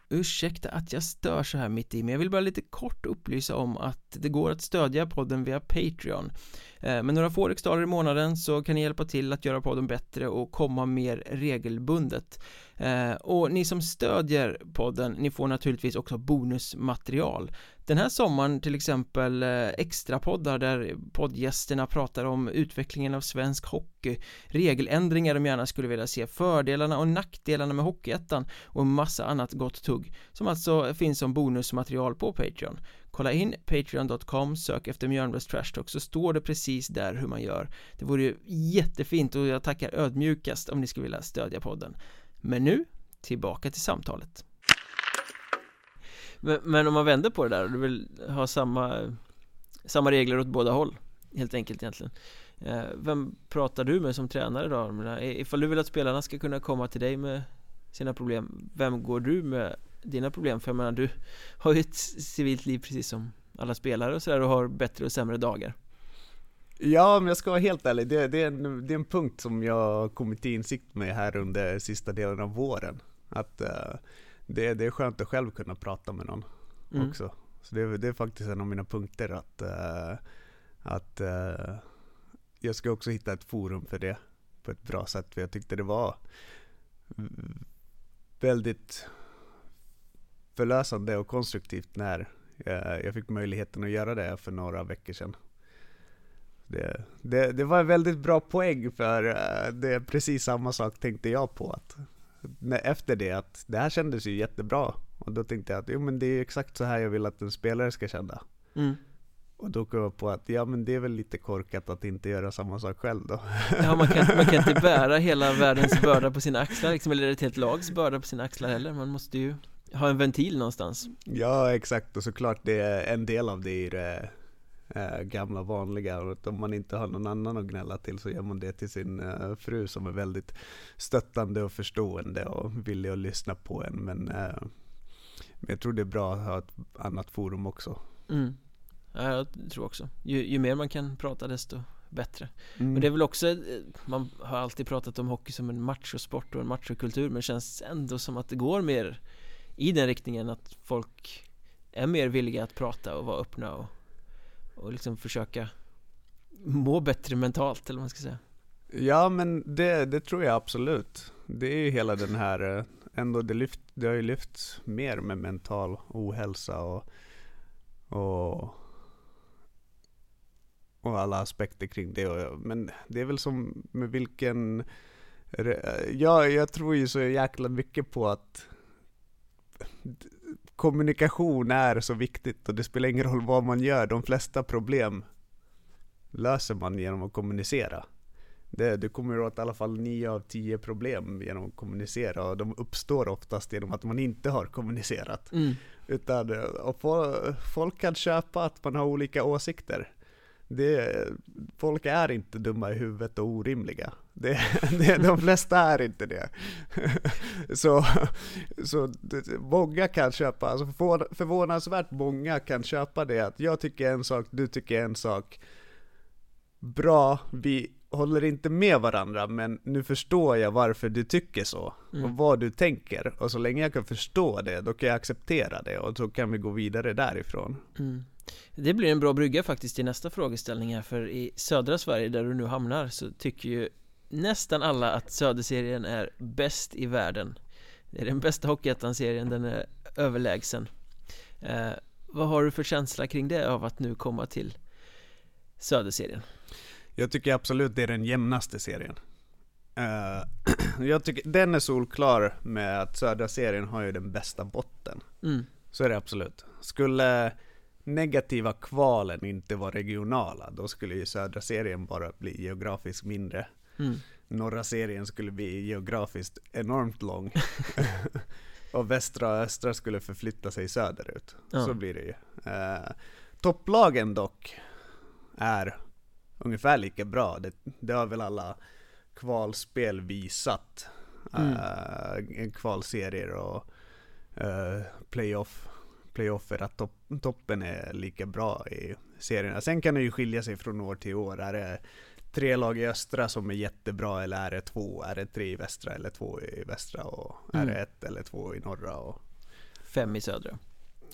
Speaker 2: Ursäkta att jag stör så här mitt i men jag vill bara lite kort upplysa om att det går att stödja podden via Patreon. Eh, med några få riksdaler i månaden så kan ni hjälpa till att göra podden bättre och komma mer regelbundet. Eh, och ni som stödjer podden, ni får naturligtvis också bonusmaterial. Den här sommaren till exempel eh, extra poddar där poddgästerna pratar om utvecklingen av svensk hockey. Regeländringar de gärna skulle vilja se, fördelarna och nackdelarna med Hockeyettan och en massa annat gott tugg Som alltså finns som bonusmaterial på Patreon. Kolla in patreon.com, sök efter Mjölnbergs Trash Talk så står det precis där hur man gör. Det vore ju jättefint och jag tackar ödmjukast om ni skulle vilja stödja podden. Men nu, tillbaka till samtalet men, men om man vänder på det där och du vill ha samma Samma regler åt båda håll Helt enkelt egentligen eh, Vem pratar du med som tränare då? Ifall du vill att spelarna ska kunna komma till dig med sina problem Vem går du med dina problem? För jag menar du har ju ett civilt liv precis som alla spelare och sådär och har bättre och sämre dagar
Speaker 1: Ja, om jag ska vara helt ärlig, det, det, är en, det är en punkt som jag kommit till insikt med här under sista delen av våren. Att uh, det, det är skönt att själv kunna prata med någon mm. också. Så det, det, är faktiskt en av mina punkter att, uh, att uh, jag ska också hitta ett forum för det på ett bra sätt. För jag tyckte det var väldigt förlösande och konstruktivt när jag fick möjligheten att göra det för några veckor sedan. Det, det, det var en väldigt bra poäng för eh, det är precis samma sak tänkte jag på. Att efter det att det här kändes ju jättebra. Och då tänkte jag att jo, men det är exakt så här jag vill att en spelare ska känna. Mm. Och då kom jag på att ja men det är väl lite korkat att inte göra samma sak själv då
Speaker 2: Ja man kan, man kan inte bära hela världens börda på sina axlar liksom, eller ett helt lags börda på sina axlar heller Man måste ju ha en ventil någonstans
Speaker 1: Ja exakt och såklart det är en del av det i äh, gamla vanliga och om man inte har någon annan att gnälla till så gör man det till sin äh, fru som är väldigt stöttande och förstående och villig att lyssna på en men, äh, men jag tror det är bra att ha ett annat forum också
Speaker 2: mm. Ja, jag tror också ju, ju mer man kan prata desto bättre mm. Och det är väl också Man har alltid pratat om hockey som en machosport och en machokultur Men det känns ändå som att det går mer i den riktningen att folk är mer villiga att prata och vara öppna och, och liksom försöka må bättre mentalt eller vad man ska säga
Speaker 1: Ja men det, det tror jag absolut Det är ju hela den här eh, ändå det, lyft, det har ju lyfts mer med mental ohälsa och, och och alla aspekter kring det. Men det är väl som med vilken... Ja, jag tror ju så jäkla mycket på att kommunikation är så viktigt och det spelar ingen roll vad man gör. De flesta problem löser man genom att kommunicera. Det, du kommer åt i alla fall 9 av 10 problem genom att kommunicera och de uppstår oftast genom att man inte har kommunicerat. Mm. Utan och folk kan köpa att man har olika åsikter det, folk är inte dumma i huvudet och orimliga. Det, det, de flesta är inte det. Så, så många kan köpa, alltså förvånansvärt många kan köpa det att jag tycker en sak, du tycker en sak. Bra, vi håller inte med varandra men nu förstår jag varför du tycker så mm. och vad du tänker. Och så länge jag kan förstå det, då kan jag acceptera det och så kan vi gå vidare därifrån. Mm.
Speaker 2: Det blir en bra brygga faktiskt till nästa frågeställning här för i södra Sverige där du nu hamnar så tycker ju nästan alla att Söderserien är bäst i världen Det är den bästa Hockeyettan-serien, den är överlägsen eh, Vad har du för känsla kring det av att nu komma till Söderserien?
Speaker 1: Jag tycker absolut det är den jämnaste serien uh, Jag tycker den är solklar med att södra serien har ju den bästa botten mm. Så är det absolut Skulle negativa kvalen inte var regionala, då skulle ju södra serien bara bli geografiskt mindre. Mm. Norra serien skulle bli geografiskt enormt lång. och västra och östra skulle förflytta sig söderut. Ja. Så blir det ju. Eh, topplagen dock är ungefär lika bra. Det, det har väl alla kvalspel visat. Mm. Eh, kvalserier och eh, playoff playoffer att top, toppen är lika bra i serierna. Sen kan det ju skilja sig från år till år. Är det tre lag i östra som är jättebra eller är det två? Är det tre i västra eller två i västra? Och mm. är det ett eller två i norra? Och...
Speaker 2: Fem i södra.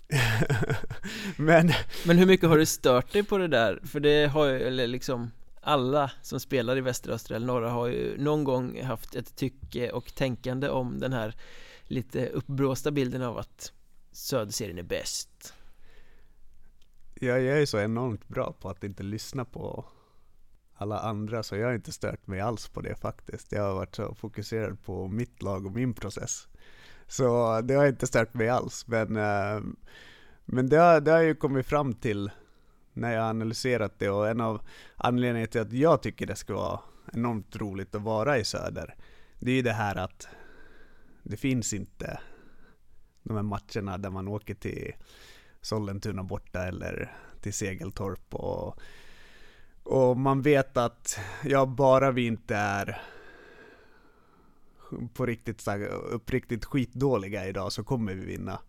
Speaker 1: men...
Speaker 2: men hur mycket har du stört dig på det där? För det har ju, eller liksom alla som spelar i västra, östra eller norra har ju någon gång haft ett tycke och tänkande om den här lite uppblåsta bilden av att Söderserien är bäst.
Speaker 1: Ja, jag är så enormt bra på att inte lyssna på alla andra, så jag har inte stört mig alls på det faktiskt. Jag har varit så fokuserad på mitt lag och min process. Så det har inte stört mig alls, men, eh, men det, har, det har ju kommit fram till när jag har analyserat det och en av anledningarna till att jag tycker det ska vara enormt roligt att vara i söder, det är ju det här att det finns inte de här matcherna där man åker till Sollentuna borta eller till Segeltorp och, och man vet att ja, bara vi inte är på riktigt, uppriktigt skitdåliga idag så kommer vi vinna.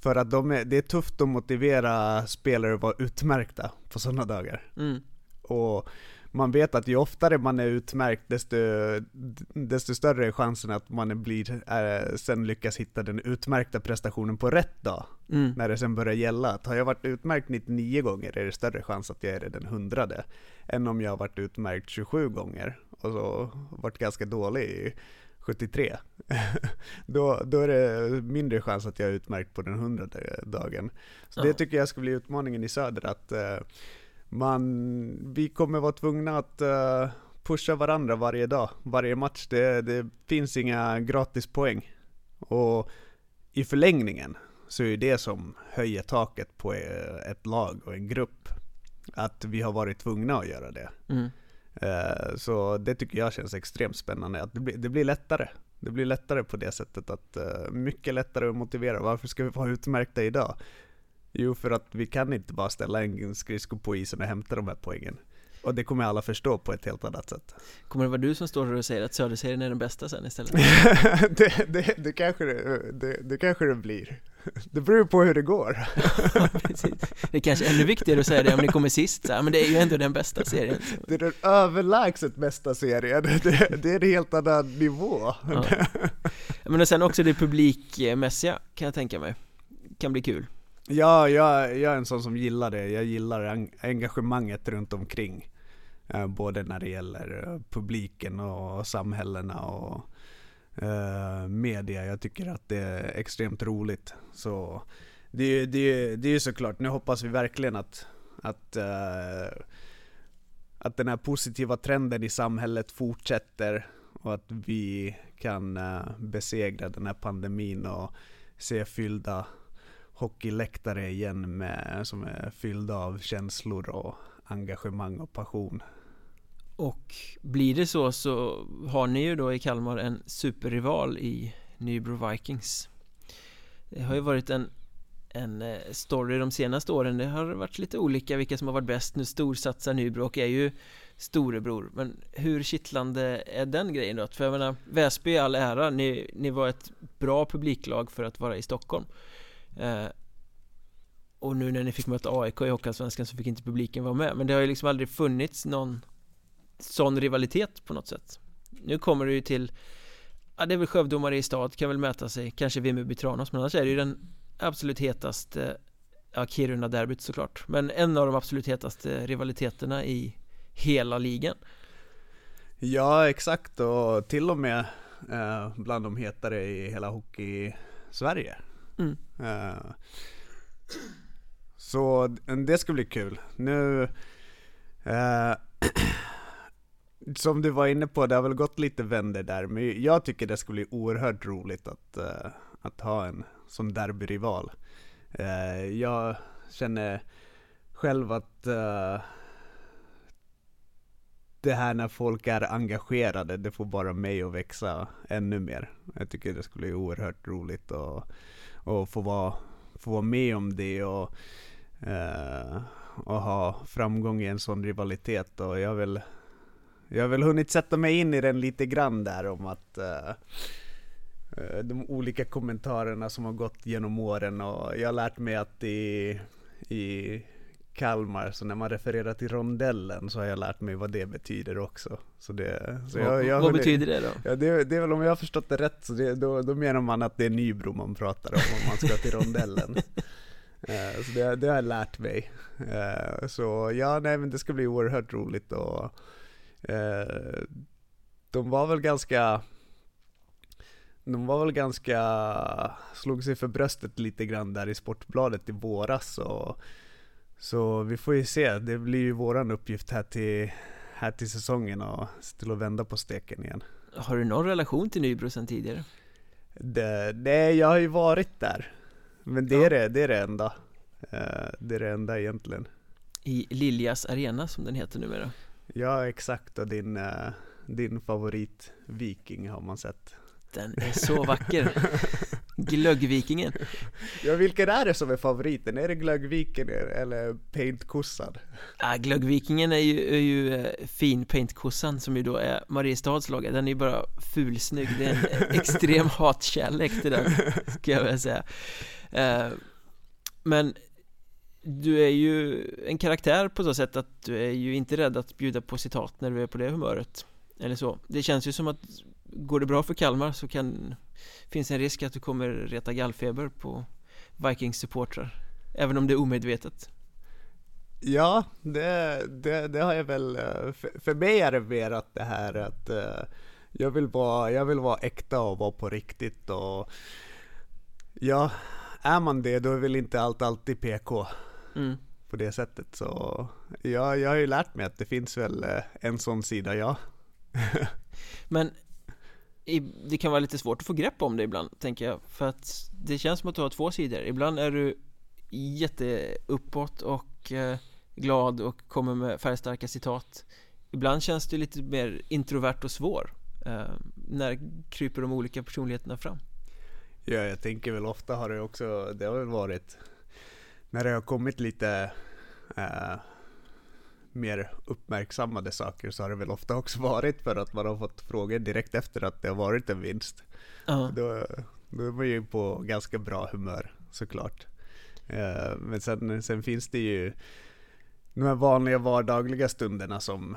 Speaker 1: För att de är, det är tufft att motivera spelare att vara utmärkta på sådana dagar. Mm. Och man vet att ju oftare man är utmärkt, desto, desto större är chansen att man blir, äh, sen lyckas hitta den utmärkta prestationen på rätt dag. Mm. När det sen börjar gälla. Att har jag varit utmärkt 99 gånger är det större chans att jag är den hundrade. Än om jag har varit utmärkt 27 gånger och så varit ganska dålig i 73. då, då är det mindre chans att jag är utmärkt på den hundrade dagen. Så ja. det tycker jag ska bli utmaningen i söder, att uh, man, vi kommer vara tvungna att uh, pusha varandra varje dag, varje match. Det, det finns inga gratispoäng. Och i förlängningen så är det som höjer taket på eh, ett lag och en grupp. Att vi har varit tvungna att göra det. Mm. Uh, så det tycker jag känns extremt spännande, att det blir, det blir lättare. Det blir lättare på det sättet, att mycket lättare att motivera. Varför ska vi vara utmärkta idag? Jo, för att vi kan inte bara ställa en skridsko på isen och hämta de här poängen. Och det kommer alla förstå på ett helt annat sätt.
Speaker 2: Kommer det vara du som står och säger att Söderserien är den bästa sen istället?
Speaker 1: det, det, det, kanske det, det, det kanske det blir. Det beror på hur det går.
Speaker 2: det är kanske är ännu viktigare att säga det om ni kommer sist, så men det är ju ändå den bästa serien.
Speaker 1: Det är den överlägset bästa serien, det, det är en helt annan nivå. Ja.
Speaker 2: Men och sen också det publikmässiga kan jag tänka mig, kan bli kul.
Speaker 1: Ja, jag, jag är en sån som gillar det. Jag gillar engagemanget runt omkring. Eh, både när det gäller eh, publiken och samhällena och eh, media. Jag tycker att det är extremt roligt. Så det, det, det är såklart, nu hoppas vi verkligen att, att, att den här positiva trenden i samhället fortsätter och att vi kan besegra den här pandemin och se fyllda hockeyläktare igen med, som är fyllda av känslor och engagemang och passion.
Speaker 2: Och blir det så så har ni ju då i Kalmar en superrival i Nybro Vikings. Det har ju varit en, en eh, story de senaste åren. Det har varit lite olika vilka som har varit bäst. Nu storsatsar Nybro och är ju storebror. Men hur kittlande är den grejen då? För jag menar, Väsby i all ära, ni, ni var ett bra publiklag för att vara i Stockholm. Eh, och nu när ni fick möta AIK i Hockeyallsvenskan så fick inte publiken vara med. Men det har ju liksom aldrig funnits någon sån rivalitet på något sätt. Nu kommer det ju till Ja det är väl Skövde och Mariestad kan väl mäta sig Kanske Vimmerby Tranås men annars är det ju den absolut hetaste Ja Kiruna-derbyt såklart. Men en av de absolut hetaste rivaliteterna i hela ligan.
Speaker 1: Ja exakt. Och till och med eh, bland de hetare i hela hockey-Sverige. Mm. Uh, så det ska bli kul. Nu, uh, som du var inne på, det har väl gått lite vänder där, men jag tycker det ska bli oerhört roligt att, uh, att ha en som derbyrival. jag känner själv att det här när folk är engagerade, det får bara mig att växa ännu mer. Jag tycker det skulle bli oerhört roligt att och få vara, få vara med om det och, eh, och ha framgång i en sån rivalitet. Och jag vill jag har väl hunnit sätta mig in i den lite grann där om att eh, eh, de olika kommentarerna som har gått genom åren och jag har lärt mig att i, i Kalmar, så när man refererar till rondellen så har jag lärt mig vad det betyder också. Så det, så
Speaker 2: jag, jag vad betyder det då?
Speaker 1: Ja, det, det, är väl om jag har förstått det rätt, så det, då, då menar man att det är Nybro man pratar om, om man ska till rondellen. Eh, så det, det har jag lärt mig. Eh, så ja, nej men det ska bli oerhört roligt och eh, de var väl ganska de var väl ganska, slog sig för bröstet lite grann där i Sportbladet i våras och så vi får ju se, det blir ju våran uppgift här till, här till säsongen och se till att vända på steken igen.
Speaker 2: Har du någon relation till Nybro sedan tidigare?
Speaker 1: Det, nej, jag har ju varit där. Men det, är, det, det är det enda. Eh, det är det enda egentligen.
Speaker 2: I Liljas arena som den heter numera.
Speaker 1: Ja, exakt. Och din, eh, din favorit Viking har man sett.
Speaker 2: Den är så vacker. Glöggvikingen.
Speaker 1: Ja, vilken är det som är favoriten? Är det Glöggviken eller Paintkossan?
Speaker 2: Ja, Glöggvikingen är ju, är ju eh, fin Paintkossan som ju då är Mariestads lag. Den är ju bara fulsnygg. Det är en extrem hatkärlek till den, ska jag väl säga. Eh, men du är ju en karaktär på så sätt att du är ju inte rädd att bjuda på citat när du är på det humöret. Eller så. Det känns ju som att går det bra för Kalmar så kan finns en risk att du kommer reta gallfeber på Vikings supportrar Även om det är omedvetet.
Speaker 1: Ja, det, det, det har jag väl, eh, för, mig är det mer att det här att uh, jag, vill vara, jag vill vara äkta och vara på riktigt och ja, är man det då är väl inte allt alltid PK mm. på det sättet så ja, jag har ju lärt mig att det finns väl eh, en sån sida ja.
Speaker 2: Men det kan vara lite svårt att få grepp om det ibland, tänker jag. För att det känns som att du har två sidor. Ibland är du jätteuppåt och eh, glad och kommer med färgstarka citat. Ibland känns du lite mer introvert och svår. Eh, när kryper de olika personligheterna fram?
Speaker 1: Ja, jag tänker väl ofta har det också, det har väl varit När det har kommit lite äh, mer uppmärksammade saker så har det väl ofta också varit för att man har fått frågor direkt efter att det har varit en vinst. Uh. Då, då är man ju på ganska bra humör såklart. Uh, men sen, sen finns det ju de här vanliga vardagliga stunderna som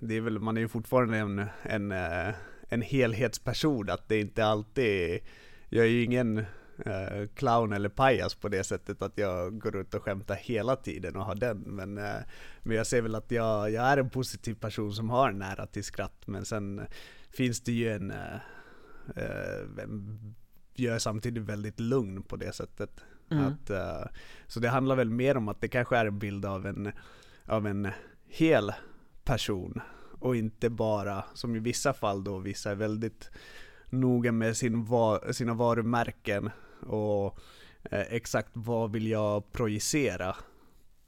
Speaker 1: det är väl, man är ju fortfarande en, en, eh, en helhetsperson, att det inte alltid, jag är ju ingen eh, clown eller pajas på det sättet att jag går ut och skämtar hela tiden och har den. Men, eh, men jag ser väl att jag, jag är en positiv person som har nära till skratt. Men sen finns det ju en, eh, eh jag är samtidigt väldigt lugn på det sättet. Mm. Att, så det handlar väl mer om att det kanske är en bild av en, av en hel person och inte bara, som i vissa fall då, vissa är väldigt noga med sin va sina varumärken och eh, exakt vad vill jag projicera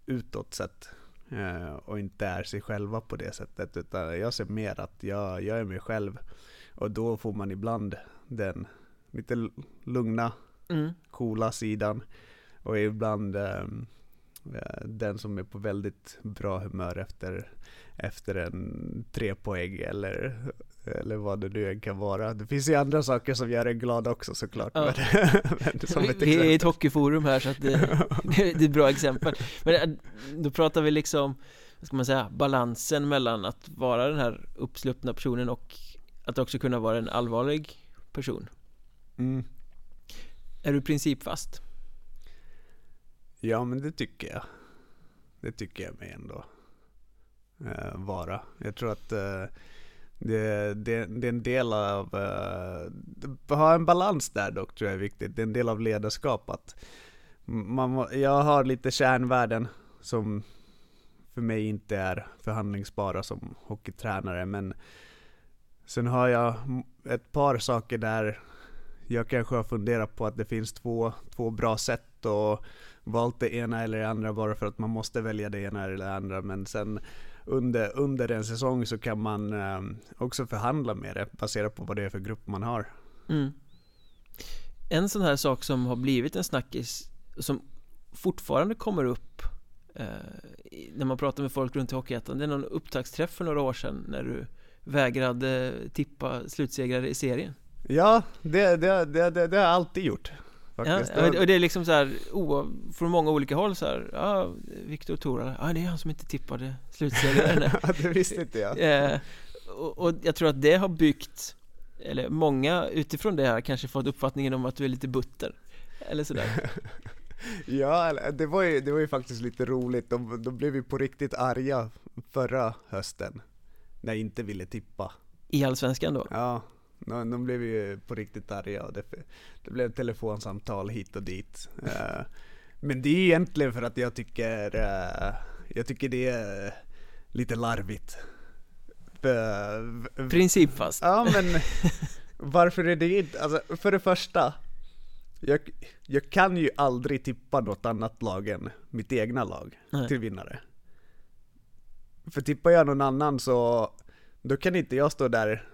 Speaker 1: utåt sett? Eh, och inte är sig själva på det sättet utan jag ser mer att jag, jag är mig själv. Och då får man ibland den lite lugna, mm. coola sidan. Och ibland eh, den som är på väldigt bra humör efter, efter en tre poäng eller eller vad det nu än kan vara. Det finns ju andra saker som gör en glad också såklart. Ja. Men,
Speaker 2: men som ett vi är i ett hockeyforum här så att det, det, är ett bra exempel. Men eh, då pratar vi liksom, vad ska man säga, balansen mellan att vara den här uppsluppna personen och att också kunna vara en allvarlig person. Mm. Är du principfast?
Speaker 1: Ja men det tycker jag. Det tycker jag mig ändå uh, vara. Jag tror att uh, det, det, det, är en del av, uh, ha en balans där dock tror jag är viktigt. Det är en del av ledarskapet. Man, jag har lite kärnvärden som för mig inte är förhandlingsbara som hockeytränare men sen har jag ett par saker där jag kanske har funderat på att det finns två, två bra sätt och valt det ena eller det andra bara för att man måste välja det ena eller det andra men sen under, under en säsong så kan man eh, också förhandla med det baserat på vad det är för grupp man har. Mm.
Speaker 2: En sån här sak som har blivit en snackis som fortfarande kommer upp eh, när man pratar med folk runt i Hockeyettan Det är någon upptaktsträff för några år sedan när du vägrade tippa slutsegrare i serien.
Speaker 1: Ja, det, det, det, det, det har jag alltid gjort.
Speaker 2: Faktiskt. Ja, och det är liksom så här, oh, från många olika håll så här, ja, Viktor Thora, ja det är han som inte tippade slutsegraren
Speaker 1: det visste inte jag eh,
Speaker 2: och, och, jag tror att det har byggt, eller många utifrån det här kanske fått uppfattningen om att du är lite butter Eller sådär
Speaker 1: Ja, det var ju, det var ju faktiskt lite roligt. De, de blev ju på riktigt arga förra hösten. När jag inte ville tippa.
Speaker 2: I Allsvenskan då?
Speaker 1: Ja, de, de blev ju på riktigt arga och det, det blev telefonsamtal hit och dit. Eh, men det är egentligen för att jag tycker, eh, jag tycker det är lite larvigt.
Speaker 2: Principfast?
Speaker 1: Ja men varför är det inte, alltså för det första jag, jag kan ju aldrig tippa något annat lag än mitt egna lag
Speaker 2: Nej.
Speaker 1: till vinnare. För tippar jag någon annan så, då kan inte jag stå där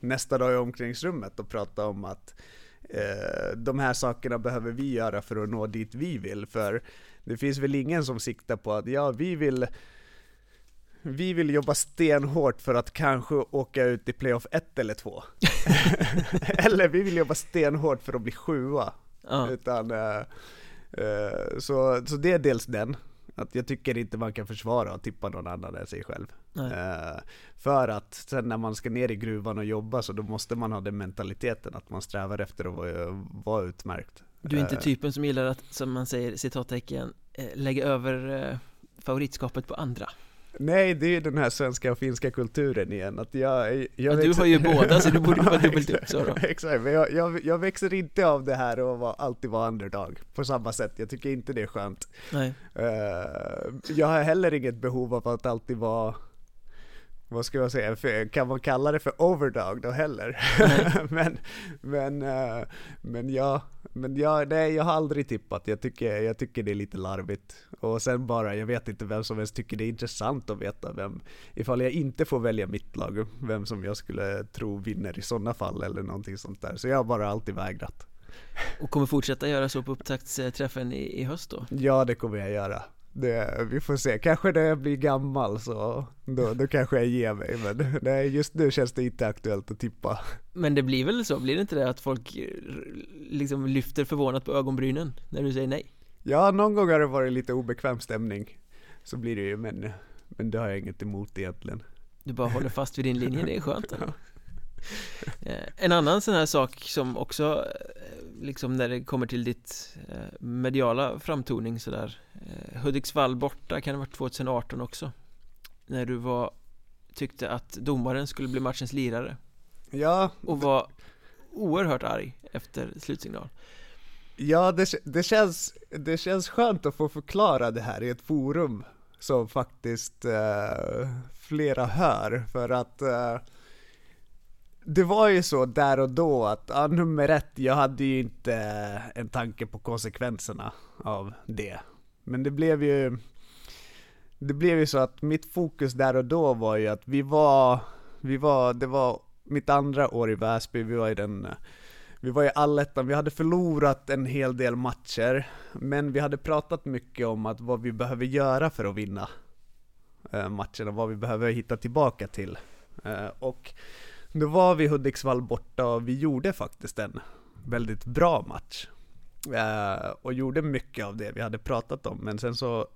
Speaker 1: nästa dag i omklädningsrummet och prata om att eh, de här sakerna behöver vi göra för att nå dit vi vill. För det finns väl ingen som siktar på att ja, vi vill vi vill jobba stenhårt för att kanske åka ut i playoff 1 eller 2. eller vi vill jobba stenhårt för att bli sjua.
Speaker 2: Ja.
Speaker 1: Utan, eh, eh, så, så det är dels den, att jag tycker inte man kan försvara att tippa någon annan än sig själv. Eh, för att sen när man ska ner i gruvan och jobba så då måste man ha den mentaliteten att man strävar efter att vara, vara utmärkt.
Speaker 2: Du är inte
Speaker 1: Eh,
Speaker 2: typen som gillar att, som man säger, citattecken, eh, lägga över eh, favoritskapet på andra.
Speaker 1: Nej, det är ju den här svenska och finska kulturen igen. Att jag, jag
Speaker 2: Ja, du
Speaker 1: växer-
Speaker 2: har ju båda, så du borde vara dubbelt upp, så då.
Speaker 1: Exakt, men jag, jag, jag växer inte av det här och vara, alltid vara underdog på samma sätt. Jag tycker inte det är skönt.
Speaker 2: Nej,
Speaker 1: Eh, jag har heller inget behov av att alltid vara vad ska jag säga, för, kan man kalla det för overdog då heller? men, men, eh, men ja, men jag, nej, jag har aldrig tippat, jag tycker, jag tycker det är lite larvigt. Och sen bara, jag vet inte vem som ens tycker det är intressant att veta vem, ifall jag inte får välja mitt lag, vem som jag skulle tro vinner i sådana fall eller någonting sånt där. Så jag har bara alltid vägrat.
Speaker 2: och kommer fortsätta göra så på upptaktsträffen i, i höst då?
Speaker 1: Ja, det kommer jag göra. Det, vi får se, kanske när jag blir gammal så då, då kanske jag ger mig men nej, just nu känns det inte aktuellt att tippa.
Speaker 2: Men det blir väl så, blir det inte det att folk eh, liksom lyfter förvånat på ögonbrynen när du säger nej?
Speaker 1: Ja, någon gång har det varit lite obekväm stämning. Så blir det ju, men, men det har jag inget emot egentligen.
Speaker 2: Du bara håller fast vid din linje, det är skönt. Eh, En annan sån här sak som också liksom när det kommer till ditt eh, mediala framtoning sådär. Eh, Hudiksvall borta kan det ha varit 2018 också. När du var tyckte att domaren skulle bli matchens lirare.
Speaker 1: Ja,
Speaker 2: och var oerhört arg efter slutsignal.
Speaker 1: Ja det, det, känns, det känns skönt att få förklara det här i ett forum som faktiskt eh, flera hör. För att eh, det var ju så där och då att, ja, nummer ett, jag hade ju inte en tanke på konsekvenserna av det. Men det blev ju, det blev ju så att mitt fokus där och då var ju att vi var, vi var, det var mitt andra år i Väsby, vi var i den vi var i allettan, vi hade förlorat en hel del matcher, men vi hade pratat mycket om att vad vi behöver göra för att vinna eh, matcherna, vad vi behöver hitta tillbaka till. Eh, och då var vi Hudiksvall borta och vi gjorde faktiskt en väldigt bra match. Eh, och gjorde mycket av det vi hade pratat om, men sen så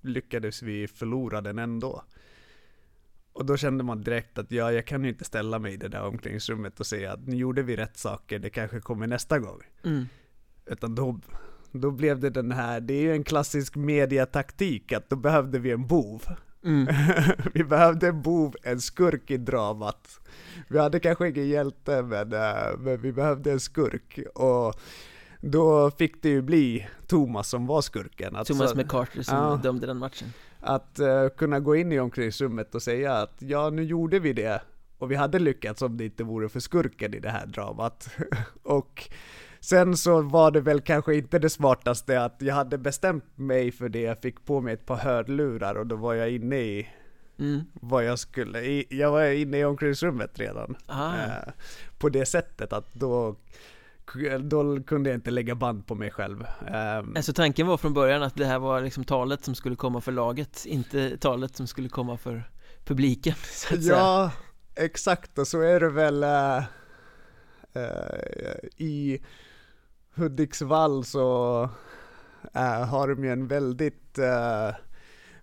Speaker 1: lyckades vi förlora den ändå. Och då kände man direkt att ja, jag kan ju inte ställa mig i det där omklädningsrummet och säga att nu gjorde vi rätt saker, det kanske kommer nästa gång.
Speaker 2: mm.
Speaker 1: Utan då, då blev det den här, det är ju en klassisk mediataktik att då behövde vi en bov.
Speaker 2: Mm.
Speaker 1: vi behövde en bov, en skurk i dramat. Vi hade kanske ingen hjälte, men, eh, men vi behövde en skurk. Och då fick det ju bli Thomas som var skurken. Att
Speaker 2: Thomas McCarthy som
Speaker 1: Ja.
Speaker 2: dömde den matchen
Speaker 1: att eh, kunna gå in i omklädningsrummet och säga att ja, nu gjorde vi det. Och vi hade lyckats om det inte vore för skurken i det här dramat. och sen så var det väl kanske inte det smartaste att jag hade bestämt mig för det. Jag fick på mig ett par hörlurar och då var jag inne i
Speaker 2: mm.
Speaker 1: vad jag skulle, i, jag var inne i omklädningsrummet redan.
Speaker 2: ah.
Speaker 1: Eh, på det sättet att då, då kunde jag inte lägga band på mig själv. Ehm,
Speaker 2: Alltså tanken var från början att det här var liksom talet som skulle komma för laget Inte talet som skulle komma för publiken så att säga.
Speaker 1: Ja, exakt och så är det väl eh, eh, i Hudiksvall så eh, har de ju en väldigt, eh,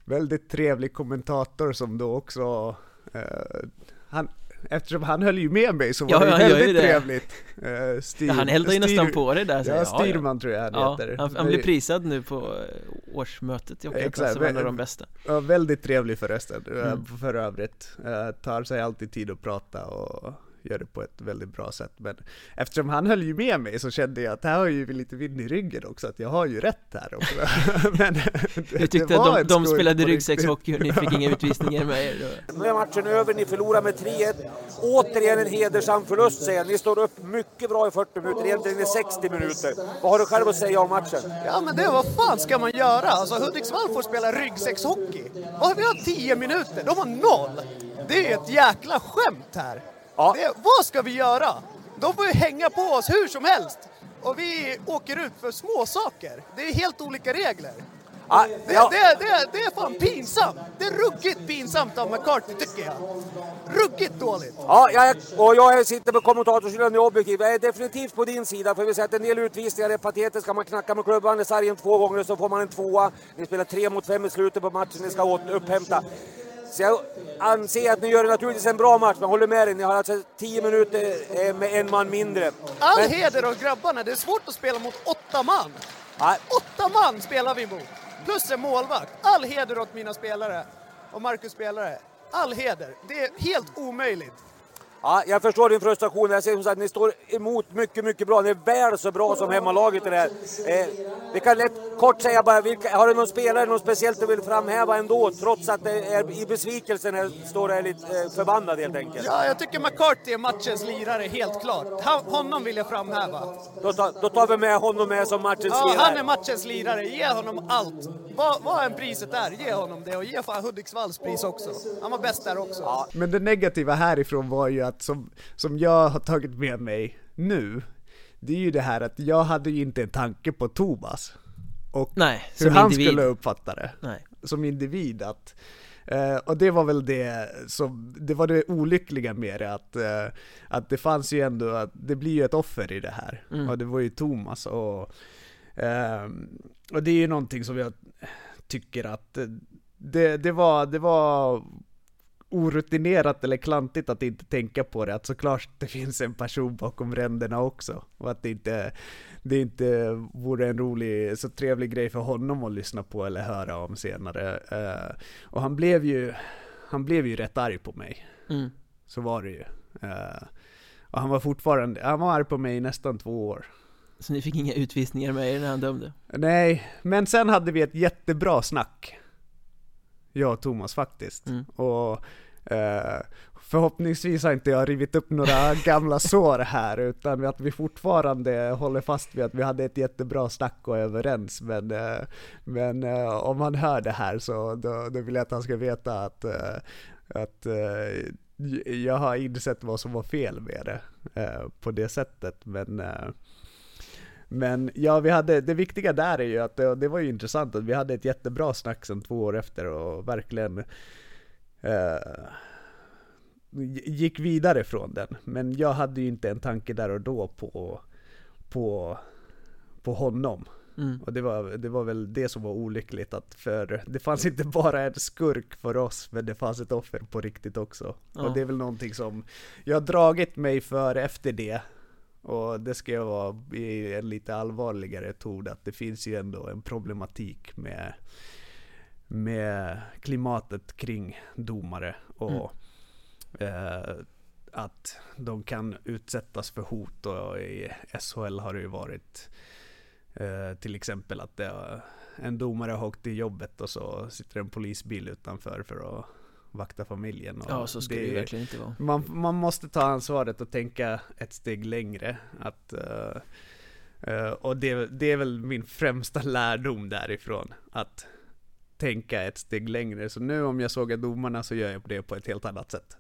Speaker 1: väldigt trevlig kommentator som då också, eh, han, eftersom han höll ju med mig så var
Speaker 2: Ja,
Speaker 1: det
Speaker 2: ju
Speaker 1: väldigt trevligt. Uh, styr,
Speaker 2: Ja, han eldade ju nästan på det där så
Speaker 1: Ja,
Speaker 2: ja,
Speaker 1: Styrman tror jag han
Speaker 2: ja.
Speaker 1: heter.
Speaker 2: han, han blev prisad nu på eh, årsmötet i
Speaker 1: Exakt,
Speaker 2: som en av de bästa
Speaker 1: Ja, väldigt trevlig förresten,
Speaker 2: Mm.
Speaker 1: mm. för övrigt. Uh, tar sig alltid tid att prata och gör det på ett väldigt bra sätt. Men eftersom han höll ju med mig så kände jag att här har ju lite vind i ryggen också, att jag har ju rätt här också. Men det,
Speaker 2: Du tyckte att de, de spelade ryggsäckshockey och ni fick inga utvisningar med er då.
Speaker 3: Nu är matchen över, ni förlorar med 3-1. Återigen en hedersam förlust säger jag. Ni står upp mycket bra i 40 minuter, egentligen i 60 minuter. Vad har du själv att säga om matchen?
Speaker 4: Ja men det, vad fan ska man göra? Alltså Hudiksvall får spela ryggsäckshockey. Och vi har 10 minuter, de har noll. Det är ett jäkla skämt här.
Speaker 3: Ja.
Speaker 4: Det, vad ska vi göra? De får ju hänga på oss hur som helst. Och vi åker ut för små saker. Det är helt olika regler.
Speaker 3: Ja,
Speaker 4: Det,
Speaker 3: ja.
Speaker 4: det, det, det är fan pinsamt. Det är ruggigt pinsamt av McCarthy tycker jag. Ruggigt dåligt.
Speaker 3: Ja, jag, och jag sitter på kommentatorshyllan i Objektiv. Jag är definitivt på din sida. För vi säger att en del utvisningar är patetiska. Man knackar med klubban i sargen två gånger så får man en tvåa. Ni spelar tre mot fem i slutet på matchen. Ni ska upphämta. Så jag anser att ni gör naturligtvis en bra match, men håller med dig. Ni har alltså tio minuter eh, med en man mindre.
Speaker 4: All
Speaker 3: Men-
Speaker 4: heder åt grabbarna. Det är svårt att spela mot åtta man.
Speaker 3: Ja,
Speaker 4: Åtta man spelar vi mot. Plus en målvakt. All heder åt mina spelare. Och Marcus spelare. All heder. Det är helt omöjligt.
Speaker 3: Ja, jag förstår din frustration. Jag ser som sagt att ni står emot mycket, mycket bra. Ni är väl så bra som hemmalaget i det här. Eh, vi kan lätt kort säga bara, vilka, har du någon spelare, något speciellt du vill framhäva ändå? Trots att det är i besvikelsen här står det lite eh, förbannad helt enkelt.
Speaker 4: Ja, jag tycker McCarthy är matchens lirare, helt klart. Han, honom vill jag framhäva.
Speaker 3: Då, tar, då tar vi med honom med som matchens
Speaker 4: Ja,
Speaker 3: lirare.
Speaker 4: han är matchens lirare. Ge honom allt. Vad, vad än priset är, ge honom det. Och ge fan Hudiksvalls pris också. Han var bäst där också.
Speaker 1: Men det negativa härifrån var ju att som, som jag har tagit med mig nu, det är ju det här att jag hade ju inte en tanke på Thomas. Och
Speaker 2: Nej,
Speaker 1: hur han
Speaker 2: individ.
Speaker 1: skulle uppfatta det.
Speaker 2: Nej.
Speaker 1: Som individ att eh, och det var väl det som, det var det olyckliga med det att, eh, att det fanns ju ändå, att det blir ju ett offer i det här.
Speaker 2: Mm.
Speaker 1: Och det var ju Thomas och, ehm, och det är ju någonting som jag tycker att det, det var, det var orutinerat eller klantigt att inte tänka på det, att såklart det finns en person bakom ränderna också. Och att det inte, det inte vore en rolig, så trevlig grej för honom att lyssna på eller höra om senare. Eh, och han blev ju, han blev ju rätt arg på mig.
Speaker 2: Mm.
Speaker 1: Så var det ju. Eh, och han var fortfarande, han var arg på mig i nästan två år.
Speaker 2: Så ni fick inga utvisningar med er när han dömde?
Speaker 1: Nej, men sen hade vi ett jättebra snack. Jag och Thomas faktiskt.
Speaker 2: Mm.
Speaker 1: Och eh, förhoppningsvis har inte jag rivit upp några gamla sår här, utan att vi fortfarande håller fast vid att vi hade ett jättebra snack och är överens. Men, eh, men eh, om han hör det här så då, då vill jag att han ska veta att, eh, att eh, jag har insett vad som var fel med det eh, på det sättet. Men men ja, vi hade, det viktiga där är ju att det, det var ju intressant att vi hade ett jättebra snack sen två år efter och verkligen eh, gick vidare från den. Men jag hade ju inte en tanke där och då på, på, på honom.
Speaker 2: Mm.
Speaker 1: Och det var, det var väl det som var olyckligt att för det fanns inte bara en skurk för oss men det fanns ett offer på riktigt också.
Speaker 2: Ja.
Speaker 1: Och det är väl någonting som jag har dragit mig för efter det. Och det ska jag vara i en lite allvarligare ton att det finns ju ändå en problematik med, med klimatet kring domare och eh, att de kan utsättas för hot. Och i SHL har det ju varit eh, till exempel att det, en domare har åkt till jobbet och så sitter en polisbil utanför för att vakta familjen. Och
Speaker 2: Ja, så ska det ju verkligen inte vara.
Speaker 1: man, man måste ta ansvaret och tänka ett steg längre. Att, eh, eh, och det, det är väl min främsta lärdom därifrån. Att tänka ett steg längre. Så nu om jag sågar domarna så gör jag det på ett helt annat sätt.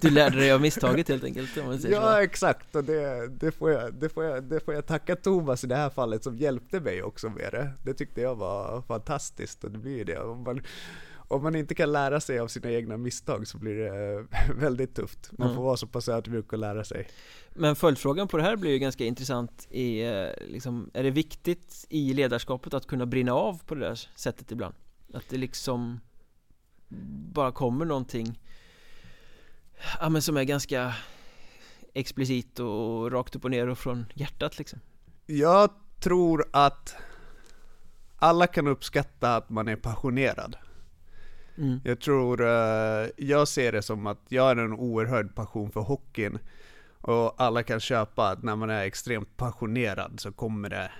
Speaker 2: Du lärde dig av misstaget helt enkelt om man säger
Speaker 1: Ja
Speaker 2: så.
Speaker 1: exakt, och det, det, får jag, det, får jag, det får jag tacka Thomas i det här fallet som hjälpte mig också med det. Det tyckte jag var fantastiskt och det blir det. Om man, om man inte kan lära sig av sina egna misstag så blir det väldigt tufft. Man
Speaker 2: Mm.
Speaker 1: får vara så pass ödmjuk och lära sig.
Speaker 2: Men följdfrågan på det här blir ju ganska intressant i, eh, liksom, är det viktigt i ledarskapet att kunna brinna av på det där sättet ibland? Att det liksom bara kommer någonting Ja men som är ganska explicit och rakt upp och ner och från hjärtat liksom
Speaker 1: Jag tror att alla kan uppskatta att man är passionerad
Speaker 2: mm.
Speaker 1: Jag tror, eh, jag ser det som att jag har en oerhörd passion för hockeyn. Och alla kan köpa att när man är extremt passionerad så kommer det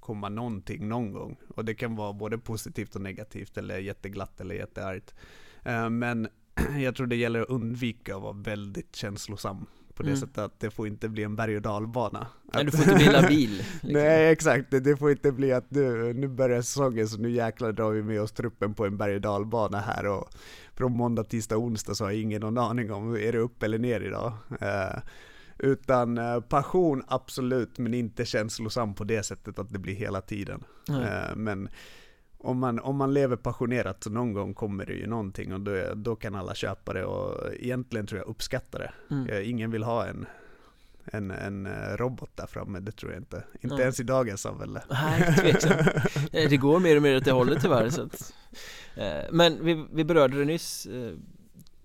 Speaker 1: komma någonting någon gång. Och det kan vara både positivt och negativt, eller jätteglatt eller jätteargt. Eh, men jag tror det gäller att undvika att vara väldigt känslosam på det
Speaker 2: Mm.
Speaker 1: sättet att det får inte bli en berg och dalbana.
Speaker 2: Nej, du får inte bli labil liksom.
Speaker 1: Nej exakt, det, får inte bli att nu, nu börjar säsongen så nu jäklar drar vi med oss truppen på en berg och dalbana här och från måndag, tisdag, onsdag så har jag ingen någon aning om, är det upp eller ner idag? Eh, utan eh, passion absolut, men inte känslosam på det sättet att det blir hela tiden. Eh, men om man, om man lever passionerat så någon gång kommer det ju någonting och då, då kan alla köpa det och egentligen tror jag uppskatta det.
Speaker 2: Mm.
Speaker 1: Eh, Ingen vill ha en, en, en eh, robot där framme, det tror jag inte. Inte
Speaker 2: Nej.
Speaker 1: ens i dagens samhälle.
Speaker 2: Nej, tveksamt Eh, Det går mer och mer åt det hållet tyvärr så att, Men vi, vi berörde det nyss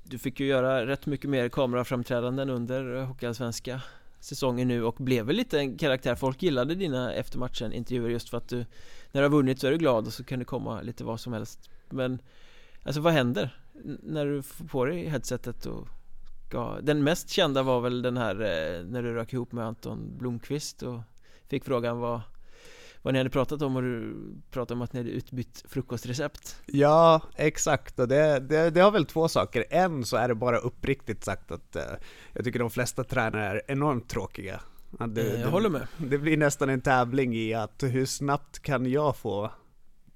Speaker 2: Du fick ju göra rätt mycket mer kameraframträdanden under Hockeyallsvenska säsongen nu och blev väl lite en karaktär Folk gillade dina eftermatchen intervjuer just för att du när du har vunnit så är du glad och så kan det komma lite vad som helst Men Alltså vad händer? När du får på dig headsetet och ska, Den mest kända var väl den här eh, när du rök ihop med Anton Blomqvist och Fick frågan vad vad ni hade pratat om och du pratade om att ni hade utbytt frukostrecept
Speaker 1: Ja, exakt. Och det, det, det har väl två saker. En så är det bara uppriktigt sagt att eh, jag tycker de flesta tränare är enormt tråkiga. Att det,
Speaker 2: Eh, Jag
Speaker 1: det,
Speaker 2: håller med
Speaker 1: det blir nästan en tävling i att hur snabbt kan jag få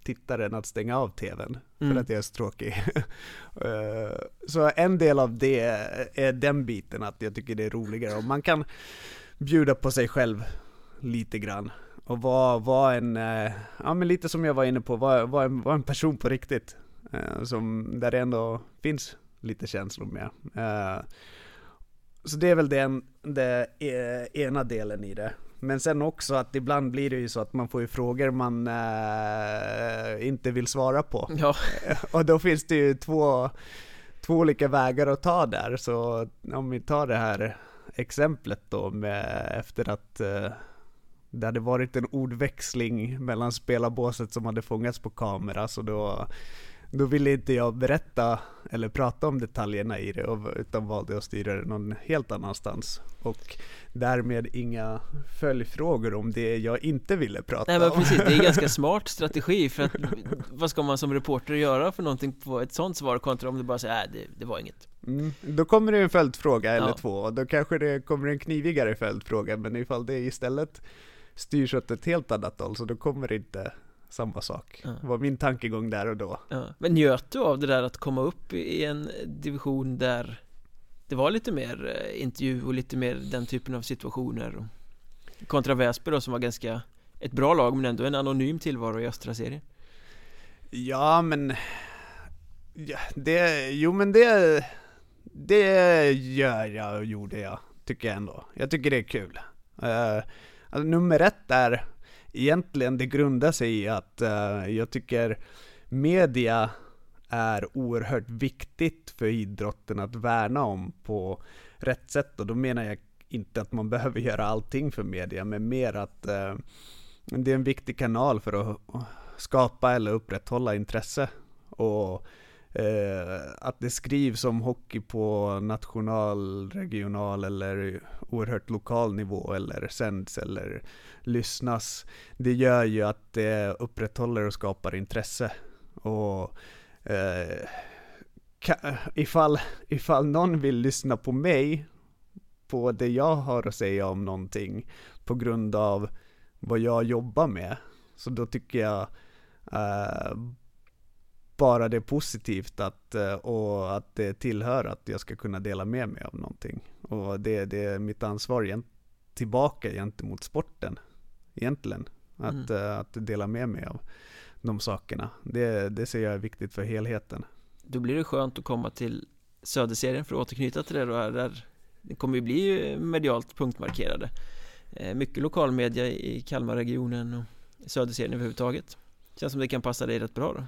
Speaker 1: tittaren att stänga av tvn för
Speaker 2: Mm.
Speaker 1: att jag är så tråkig. Eh, så en del av det är den biten att jag tycker det är roligare och man kan bjuda på sig själv lite grann och vara, vara en, eh, ja men lite som jag var inne på, vara, vara, en, vara en person på riktigt. Som, där det ändå finns lite känslor med. Så det är väl den, det eh, ena delen i det. Men sen också att ibland blir det ju så att man får ju frågor man eh, inte vill svara på.
Speaker 2: Ja,
Speaker 1: Och då finns det ju två, två olika vägar att ta där. Så om vi tar det här exemplet då med efter att eh, det hade varit en ordväxling mellan spelarbåset som hade fångats på kamera så då då ville inte jag berätta eller prata om detaljerna i det utan valde att styra det någon helt annanstans. Och därmed inga följdfrågor om det jag inte ville prata
Speaker 2: nej men
Speaker 1: om.
Speaker 2: precis, det är en ganska smart strategi för att Vad ska man som reporter göra för någonting på ett sånt svar kontra om du bara säger nej det, det var inget
Speaker 1: Mm, då kommer det en följdfråga eller
Speaker 2: Ja.
Speaker 1: två och då kanske det kommer en knivigare följdfråga men ifall det istället styrs åt ett helt annat håll så då kommer det inte samma sak.
Speaker 2: Ja.
Speaker 1: var min tankegång där och då.
Speaker 2: ja. Men njöt du av det där att komma upp i en division där Det var lite mer eh, intervju och lite mer den typen av situationer Kontra Väsby då som var ganska Ett bra lag men ändå en anonym tillvaro i östra serien
Speaker 1: Ja men ja, det, jo men det, det gör jag och gjorde jag, tycker jag ändå. Jag tycker det är kul. Uh, alltså, nummer ett är egentligen, det grundar sig i att uh, jag tycker media är oerhört viktigt för idrotten att värna om på rätt sätt. Och då menar jag inte att man behöver göra allting för media men mer att uh, det är en viktig kanal för att skapa eller upprätthålla intresse. Och uh, att det skrivs om hockey på national, regional eller oerhört lokal nivå eller sänds eller lyssnas. Det gör ju att det upprätthåller och skapar intresse. Och eh, ifall, ifall någon vill lyssna på mig på det jag har att säga om någonting på grund av vad jag jobbar med så då tycker jag eh, bara det är positivt att, eh, och att det tillhör att jag ska kunna dela med mig av någonting. Och det, det är mitt ansvar gent, tillbaka gentemot sporten egentligen. Att, eh, att dela med mig av de sakerna. Det, det ser jag är viktigt för helheten.
Speaker 2: Då blir det skönt att komma till Söderserien för att återknyta till det då där Det kommer ju bli medialt punktmarkerade Eh, Mycket lokalmedia i Kalmarregionen och Söderserien överhuvudtaget Känns som det kan passa dig rätt bra då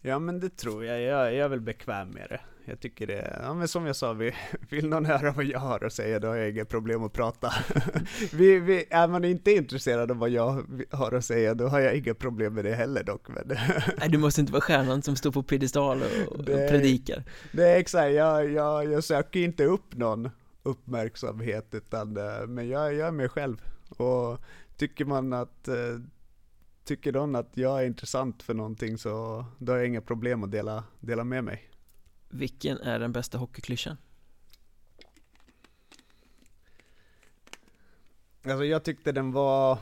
Speaker 1: Ja men det tror jag, jag, jag är väl bekväm med det. Jag tycker det, ja men som jag sa, vi, vill någon höra vad jag har att säga, då har jag inga problem att prata. vi, vi, är man inte intresserad av vad jag har att säga, då har jag inga problem med det heller dock. Men
Speaker 2: Nej, du måste inte vara stjärnan som står på piedestal och, och
Speaker 1: Det-
Speaker 2: predikar.
Speaker 1: det är exakt, jag, jag, jag söker inte upp någon uppmärksamhet, utan, eh, men jag, jag är mig själv. Och tycker man att, eh, tycker någon att jag är intressant för någonting så, då har jag inga problem att dela, dela med mig.
Speaker 2: Vilken är den bästa hockeyklyschan?
Speaker 1: Alltså jag tyckte den var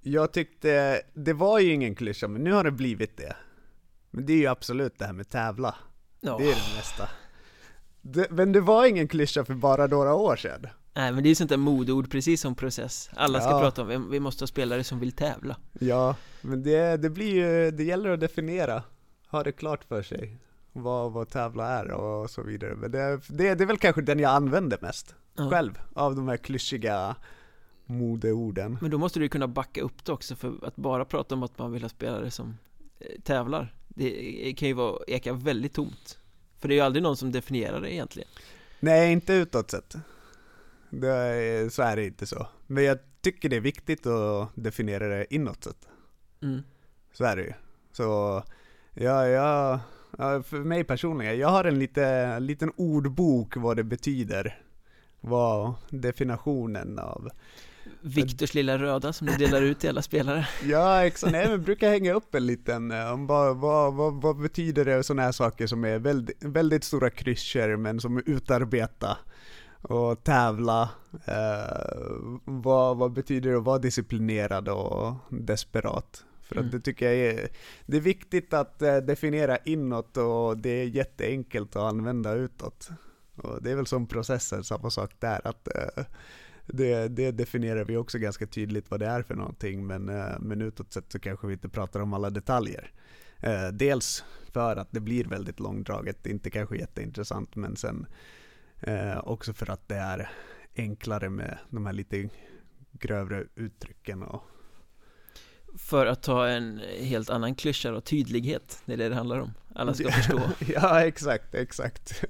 Speaker 1: Jag tyckte, det var ju ingen klyscha men nu har det blivit det. Men det är ju absolut det här med tävla.
Speaker 2: Ja.
Speaker 1: Det är det mesta. Det, Men det var ingen klyscha för bara några år sedan.
Speaker 2: Nej men det är ju sånt där modeord precis som process. Alla ska
Speaker 1: Ja.
Speaker 2: prata om, vi- vi måste ha spelare som vill tävla.
Speaker 1: Ja, men det, det blir ju, det gäller att definiera Ha det klart för sig Vad, vad tävla är och så vidare Men det, det, det är väl kanske den jag använder mest
Speaker 2: Ja.
Speaker 1: Själv, av de här klyschiga modeorden
Speaker 2: Men då måste du ju kunna backa upp det också för att bara prata om att man vill ha spelare som eh, tävlar Det kan ju vara, eka väldigt tomt För det är ju aldrig någon som definierar det egentligen
Speaker 1: Nej, inte utåt sett. Det är, så är det inte så. Men jag tycker det är viktigt att definiera det inåt sett.
Speaker 2: mm.
Speaker 1: Så är det ju. Så, ja, ja, ja, för mig personligen, jag har en lite, liten ordbok vad det betyder. Vad definitionen av
Speaker 2: Viktors lilla röda som du delar ut till alla spelare
Speaker 1: Ja, exakt. Nej, men brukar hänga upp en liten, eh, om vad, vad, vad, vad betyder det sådana här saker som är väldigt, väldigt stora klyschor men som är utarbeta och tävla. Eh, vad, vad betyder det att vara disciplinerad och desperat? För att
Speaker 2: Mm.
Speaker 1: det tycker jag är, det är viktigt att eh, definiera inåt och det är jätteenkelt att använda utåt. Och det är väl som processen, samma sak där. att eh, det, det definierar vi också ganska tydligt vad det är för någonting, men, eh, men utåt sett så kanske vi inte pratar om alla detaljer. Dels för att det blir väldigt långdraget, inte kanske jätteintressant, men sen också för att det är enklare med de här lite grövre uttrycken och
Speaker 2: För att ta en helt annan klyscha då, tydlighet Det är det det handlar om Alla ska förstå
Speaker 1: ja, exakt, exakt.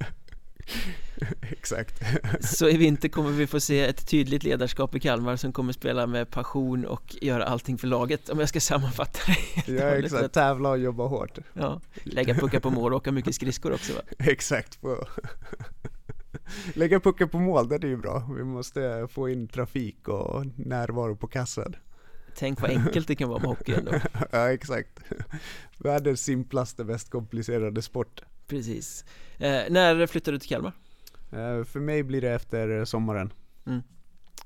Speaker 1: exakt.
Speaker 2: Så i vinter kommer vi få se ett tydligt ledarskap i Kalmar som kommer spela med passion och göra allting för laget Om jag ska sammanfatta det
Speaker 1: Ja, exakt. Tävla och jobba hårt.
Speaker 2: Ja, lägga puckar på mål och åka mycket skridskor också va?
Speaker 1: Exakt. Lägga pucken på mål, det är ju bra. Vi måste få in trafik och närvaro på kassen.
Speaker 2: Tänk vad enkelt det kan vara med hockey ändå
Speaker 1: Ja, exakt. Världens simplaste, mest komplicerade sport.
Speaker 2: Precis eh, När flyttar du till Kalmar?
Speaker 1: Eh, För mig blir det efter sommaren.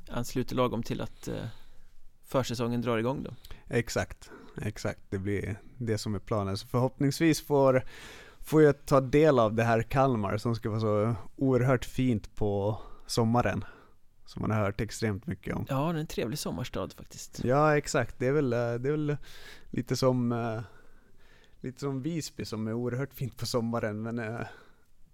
Speaker 2: Ansluter lagom till att eh, försäsongen drar igång då
Speaker 1: Exakt, exakt. Det blir det som är planen. Så förhoppningsvis får, får jag ta del av det här Kalmar som ska vara så oerhört fint på sommaren. Som man har hört extremt mycket om.
Speaker 2: Ja, det är en trevlig sommarstad faktiskt
Speaker 1: Ja, exakt. Det är väl, eh, det är väl lite som eh, Lite som Visby som är oerhört fint på sommaren men eh,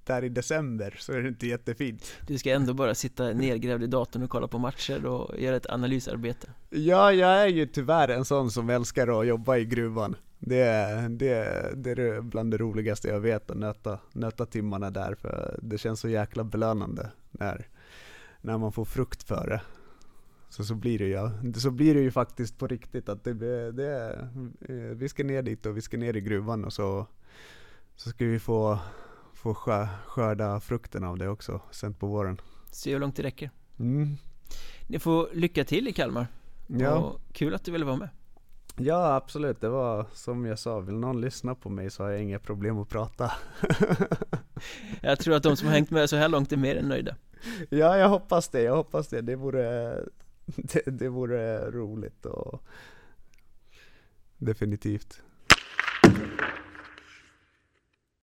Speaker 1: där i december så är det inte jättefint.
Speaker 2: Du ska ändå bara sitta nergrävd i datorn och kolla på matcher och göra ett analysarbete
Speaker 1: Ja, jag är ju tyvärr en sån som älskar att jobba i gruvan. Det är, det, det är bland det roligaste jag vet att nöta, nöta timmarna där för det känns så jäkla belönande när, när man får frukt för det. Så, så, blir det ju, så blir det ju faktiskt på riktigt att det, det eh, vi ska ner dit och vi ska ner i gruvan och så, så ska vi få, få skö- skörda frukten av det också sen på våren.
Speaker 2: Se hur långt det räcker
Speaker 1: Mm.
Speaker 2: Ni får lycka till i Kalmar
Speaker 1: Ja.
Speaker 2: och kul att du ville vara med
Speaker 1: Ja absolut, det var som jag sa, vill någon lyssna på mig så har jag inga problem att prata.
Speaker 2: Jag tror att de som har hängt med så här långt är mer än nöjda
Speaker 1: ja, jag hoppas det, jag hoppas det. Det vore, det, det vore roligt och definitivt.